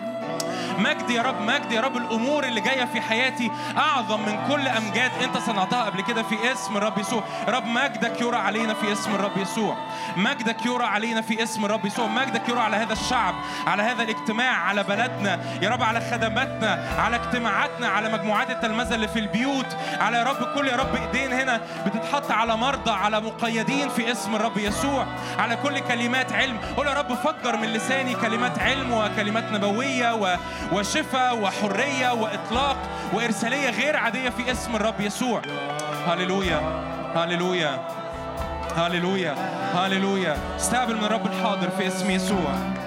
D: مجد يا رب مجد يا رب الأمور اللي جاية في حياتي أعظم من كل أمجاد. أنت صنعتها قبل كده في اسم الرب يسوع. رب مجدك يرى علينا في اسم الرب يسوع. مجدك يرى علينا في اسم الرب يسوع. مجدك يرى على هذا الشعب على هذا الاجتماع على بلدنا. يا رب على خدماتنا على اجتماعاتنا على مجموعات التلمذة اللي في البيوت. على يا رب كل يا رب إيدين هنا بتتحط على مرضى على مقيدين في اسم الرب يسوع. على كل كلمات علم. قول يا رب فجر من لساني كلمات علم وكلمات نبوية و... وشفاء وحرية وإطلاق وإرسالية غير عادية في اسم الرب يسوع. هللويا. هللويا. هللويا. هللويا. استقبل من الرب الحاضر في اسم يسوع.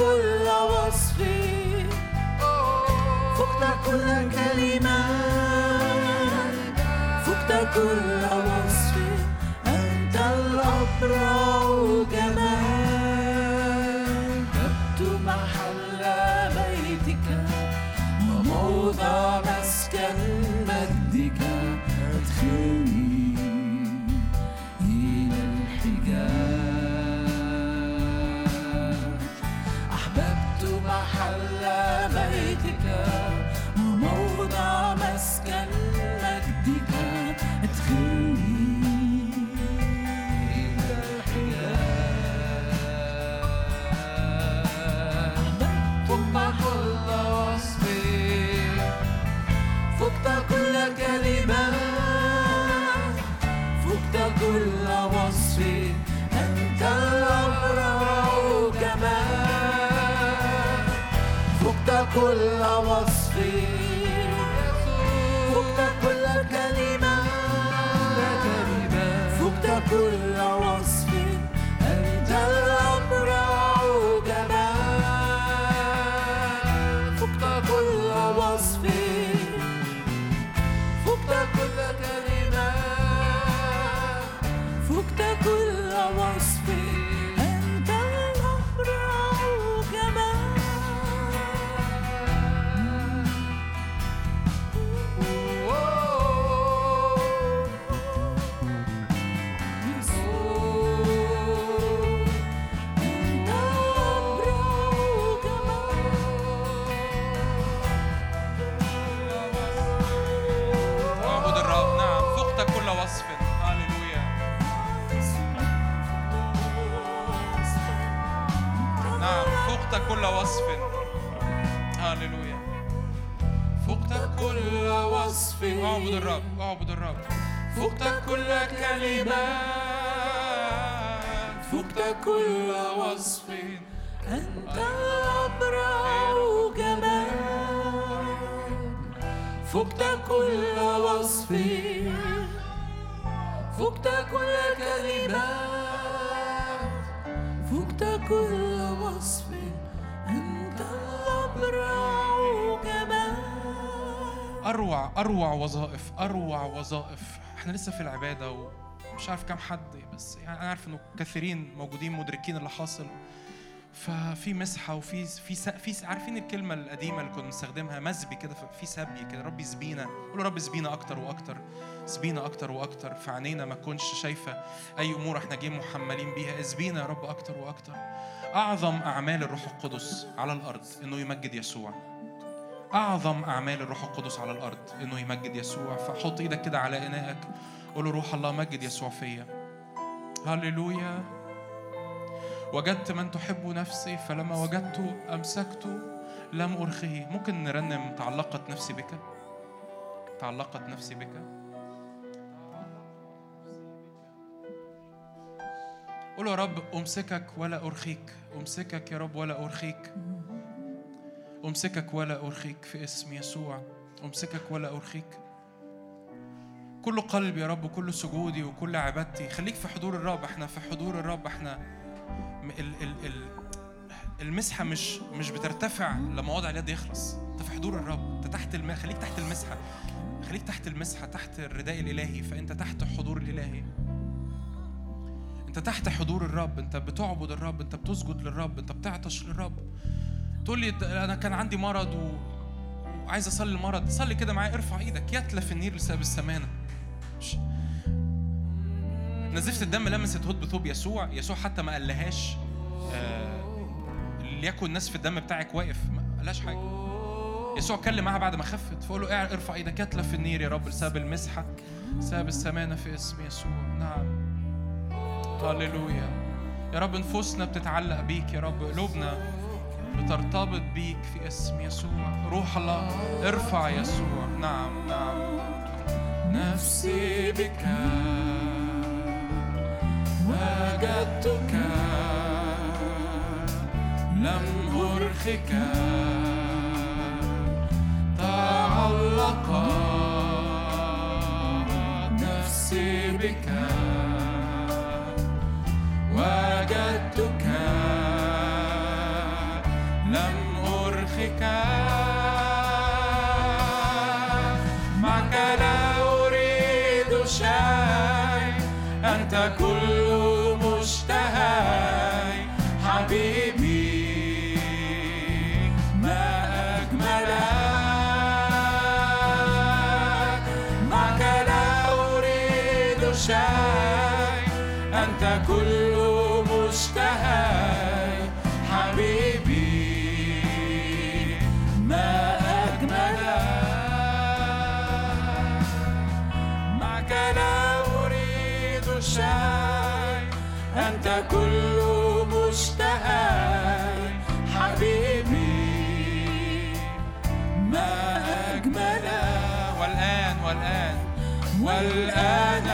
B: كل وصف.
C: فقت كل كلمة. فقت كل وصف. أنت الأبرار. كل وصف أعبد الرب أعبد الرب. فقت كل كلمة فقت كل وصف. أنت أبرع جمال فقت كل وصف. فقت كل كلمة فقت كل
D: أروع أروع وظائف أروع وظائف. إحنا لسه في العبادة ومش عارف كام حد بس يعني أنا عارف إنه كثيرين موجودين مدركين اللي حاصل. ففي مسحة وفي في في عارفين الكلمة القديمة اللي كنا بنستخدمها؟ مسبي كده في سبي كده ربي سبينا. قول رب سبينا أكتر وأكتر سبينا أكتر وأكتر. في عينينا ما تكونش شايفة أي أمور إحنا جايين محملين بيها. اسبينا يا رب أكتر وأكتر. أعظم أعمال الروح القدس على الأرض إنه يمجد يسوع. أعظم أعمال الروح القدس على الأرض إنه يمجد يسوع. فحط إيدك كده على إنائك قول له روح الله مجد يسوع فيا. هللويا. وجدت من تحب نفسي فلما وجدته أمسكته لم أرخه. ممكن نرنم تعلقت نفسي بك؟ تعلقت نفسي بك؟ قول يا رب أمسكك ولا أرخيك. أمسكك يا رب ولا أرخيك. أمسكك ولا أرخيك في اسم يسوع. أمسكك ولا أرخيك. كل قلب يا رب كل سجودي وكل عبادتي. خليك في حضور الرب. إحنا في حضور الرب. إحنا ال ال ال المسحة مش مش بترتفع لما وضع اليد يخلص. أنت في حضور الرب. أنت تحت الم... خليك تحت المسحة. خليك تحت المسحة تحت الرداء الإلهي. فأنت تحت حضور الإلهي. أنت تحت حضور الرب. أنت بتعبد الرب. أنت بتسجد للرب. أنت بتعطش للرب. تقول لي أنا كان عندي مرض و... وعايز أصلي المرض. صلي كده معايا ارفع إيدك. يتلف النير لسبب السمانة. نزفت الدم لمست هود بثوب يسوع. يسوع حتى ما قالهاش. آه ليكن نسف الدم بتاعك واقف. ما قالهاش حاجة. يسوع اتكلم معاها بعد ما خفت. فقول له "اع- ارفع إيدك. يتلف النير يا رب لسبب المسحة سبب السمانة في اسم يسوع. نعم. هللويا. يا رب نفوسنا بتتعلق بيك يا رب. قلوبنا بترتبط بيك في اسم يسوع. روح الله ارفع يسوع. نعم نعم.
C: نفسي بك. وجدتك. لم أرخك. تعلقت نفسي بك. أرخك معك
D: والآن. والآن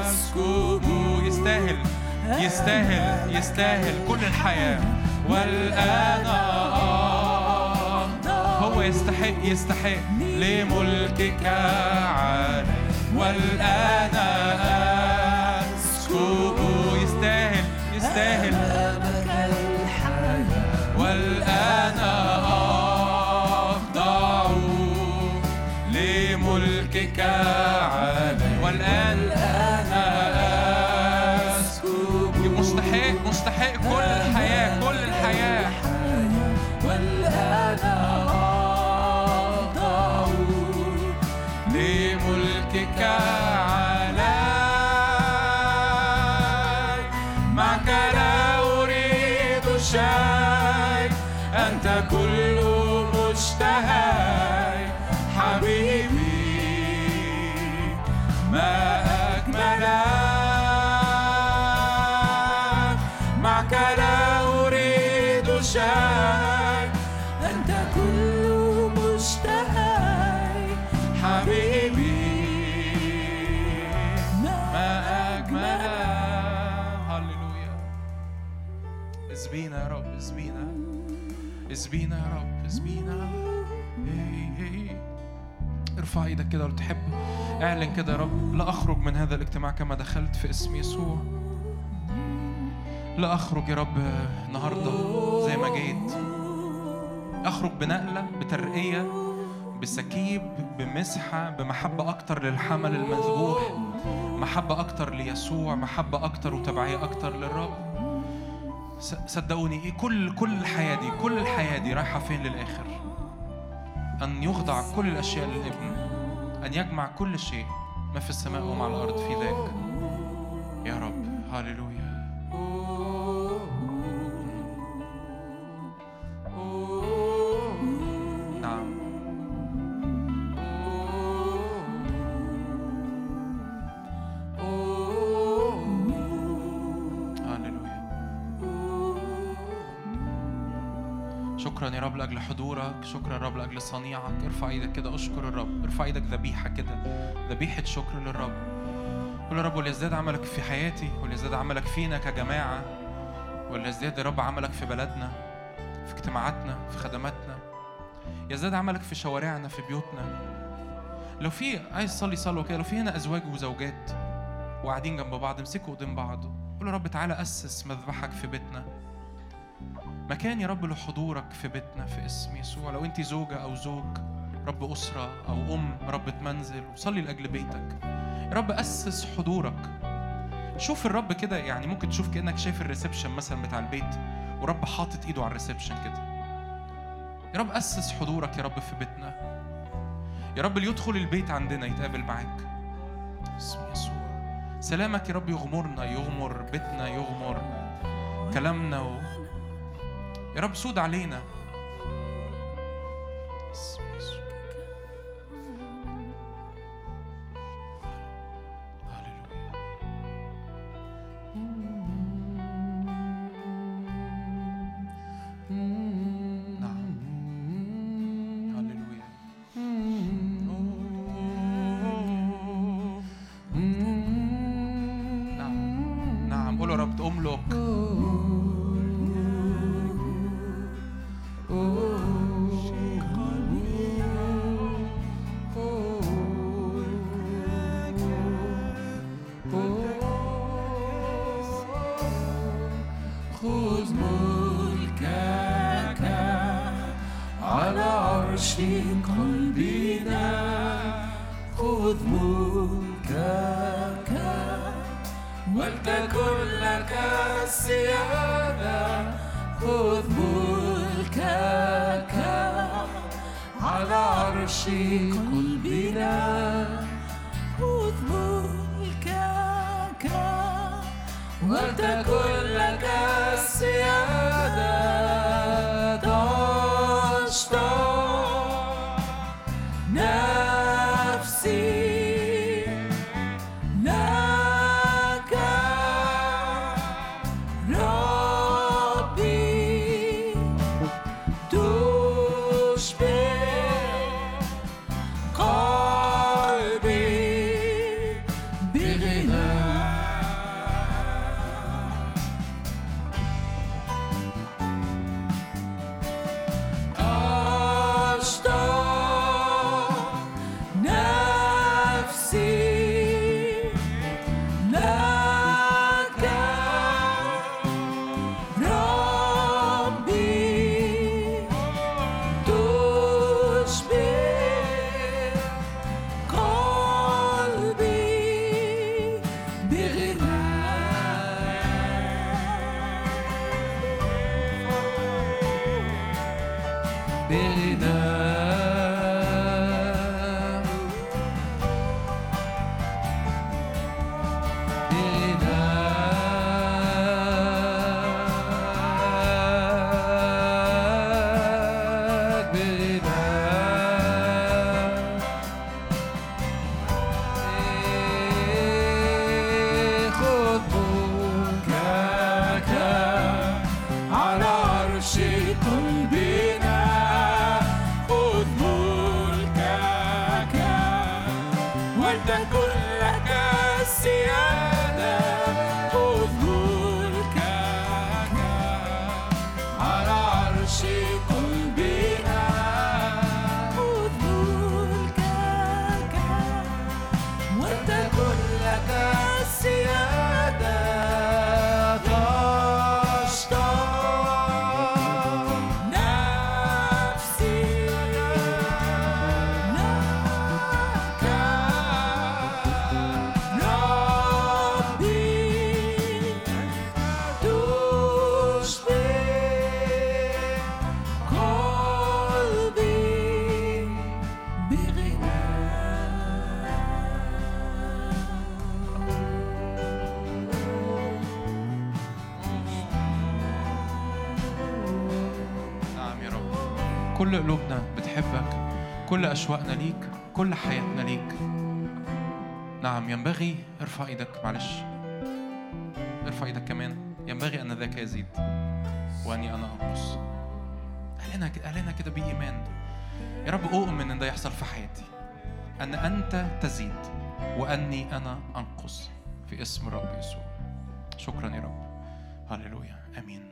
C: أسكب
D: يستاهل يستاهل يستاهل كل الحياة.
C: والآن
D: هو يستحق يستحق
C: لملكك علي والآن أسكب
D: أعلن كده يا رب لا أخرج من هذا الاجتماع كما دخلت في اسم يسوع. لا أخرج يا رب النهارده زي ما جيت. أخرج بنقلة بترقية بسكيب بمسحة بمحبة أكتر للحمل المذبوح محبة أكتر ليسوع محبة أكتر وتبعية أكتر للرب. صدقوني إيه كل كل الحياة دي كل الحياة دي رايحة فين للآخر؟ أن يخضع كل الأشياء للابن. أن يجمع كل شيء ما في السماء وما على الأرض في ذاك يا رب. هاليلويا. حضورك. شكرا رب لأجل صنيعك. ارفع إيدك كده. أشكر الرب. ارفع إيدك ذبيحة كده. ذبيحة شكر للرب. قول يا رب وليزداد عملك في حياتي. وليزداد عملك فينا كجماعة. وليزداد يا رب عملك في بلدنا في اجتماعاتنا في خدماتنا. يزداد عملك في شوارعنا في بيوتنا. لو في عايز تصلي صلوة كده لو في هنا أزواج وزوجات وقاعدين جنب بعض امسكوا ايدين بعض. قول يا رب تعالى أسس مذبحك في بيتنا. مكان يا رب لحضورك في بيتنا في اسم يسوع. لو انت زوجة أو زوج رب أسرة أو أم ربة منزل وصلي لأجل بيتك. يا رب أسس حضورك. شوف الرب كده يعني ممكن تشوف كأنك شايف ال reception مثلا بتاع البيت ورب حاطط إيده على ال reception كده. يا رب أسس حضورك يا رب في بيتنا. يا رب اللي يدخل البيت عندنا يتقابل معاك. اسم يسوع. سلامك يا رب يغمرنا يغمر بيتنا يغمر كلامنا و... يا رب سود علينا.
C: عرش قلبنا خذ ملكك ولتكن لك السيادة خذ ملكك على عرش قلبنا خذ ملكك ولتكن لك السيادة
D: ينبغي ارفع إيدك معلش. ارفع إيدك كمان. ينبغي أن ذاك يزيد. وأني أنا انقص لنا قال لنا كده بإيمان. يا رب أؤمن إن ده يحصل في حياتي. أن أنت تزيد وأني أنا أنقص. في اسم الرب يسوع. شكرا يا رب. هللويا. آمين.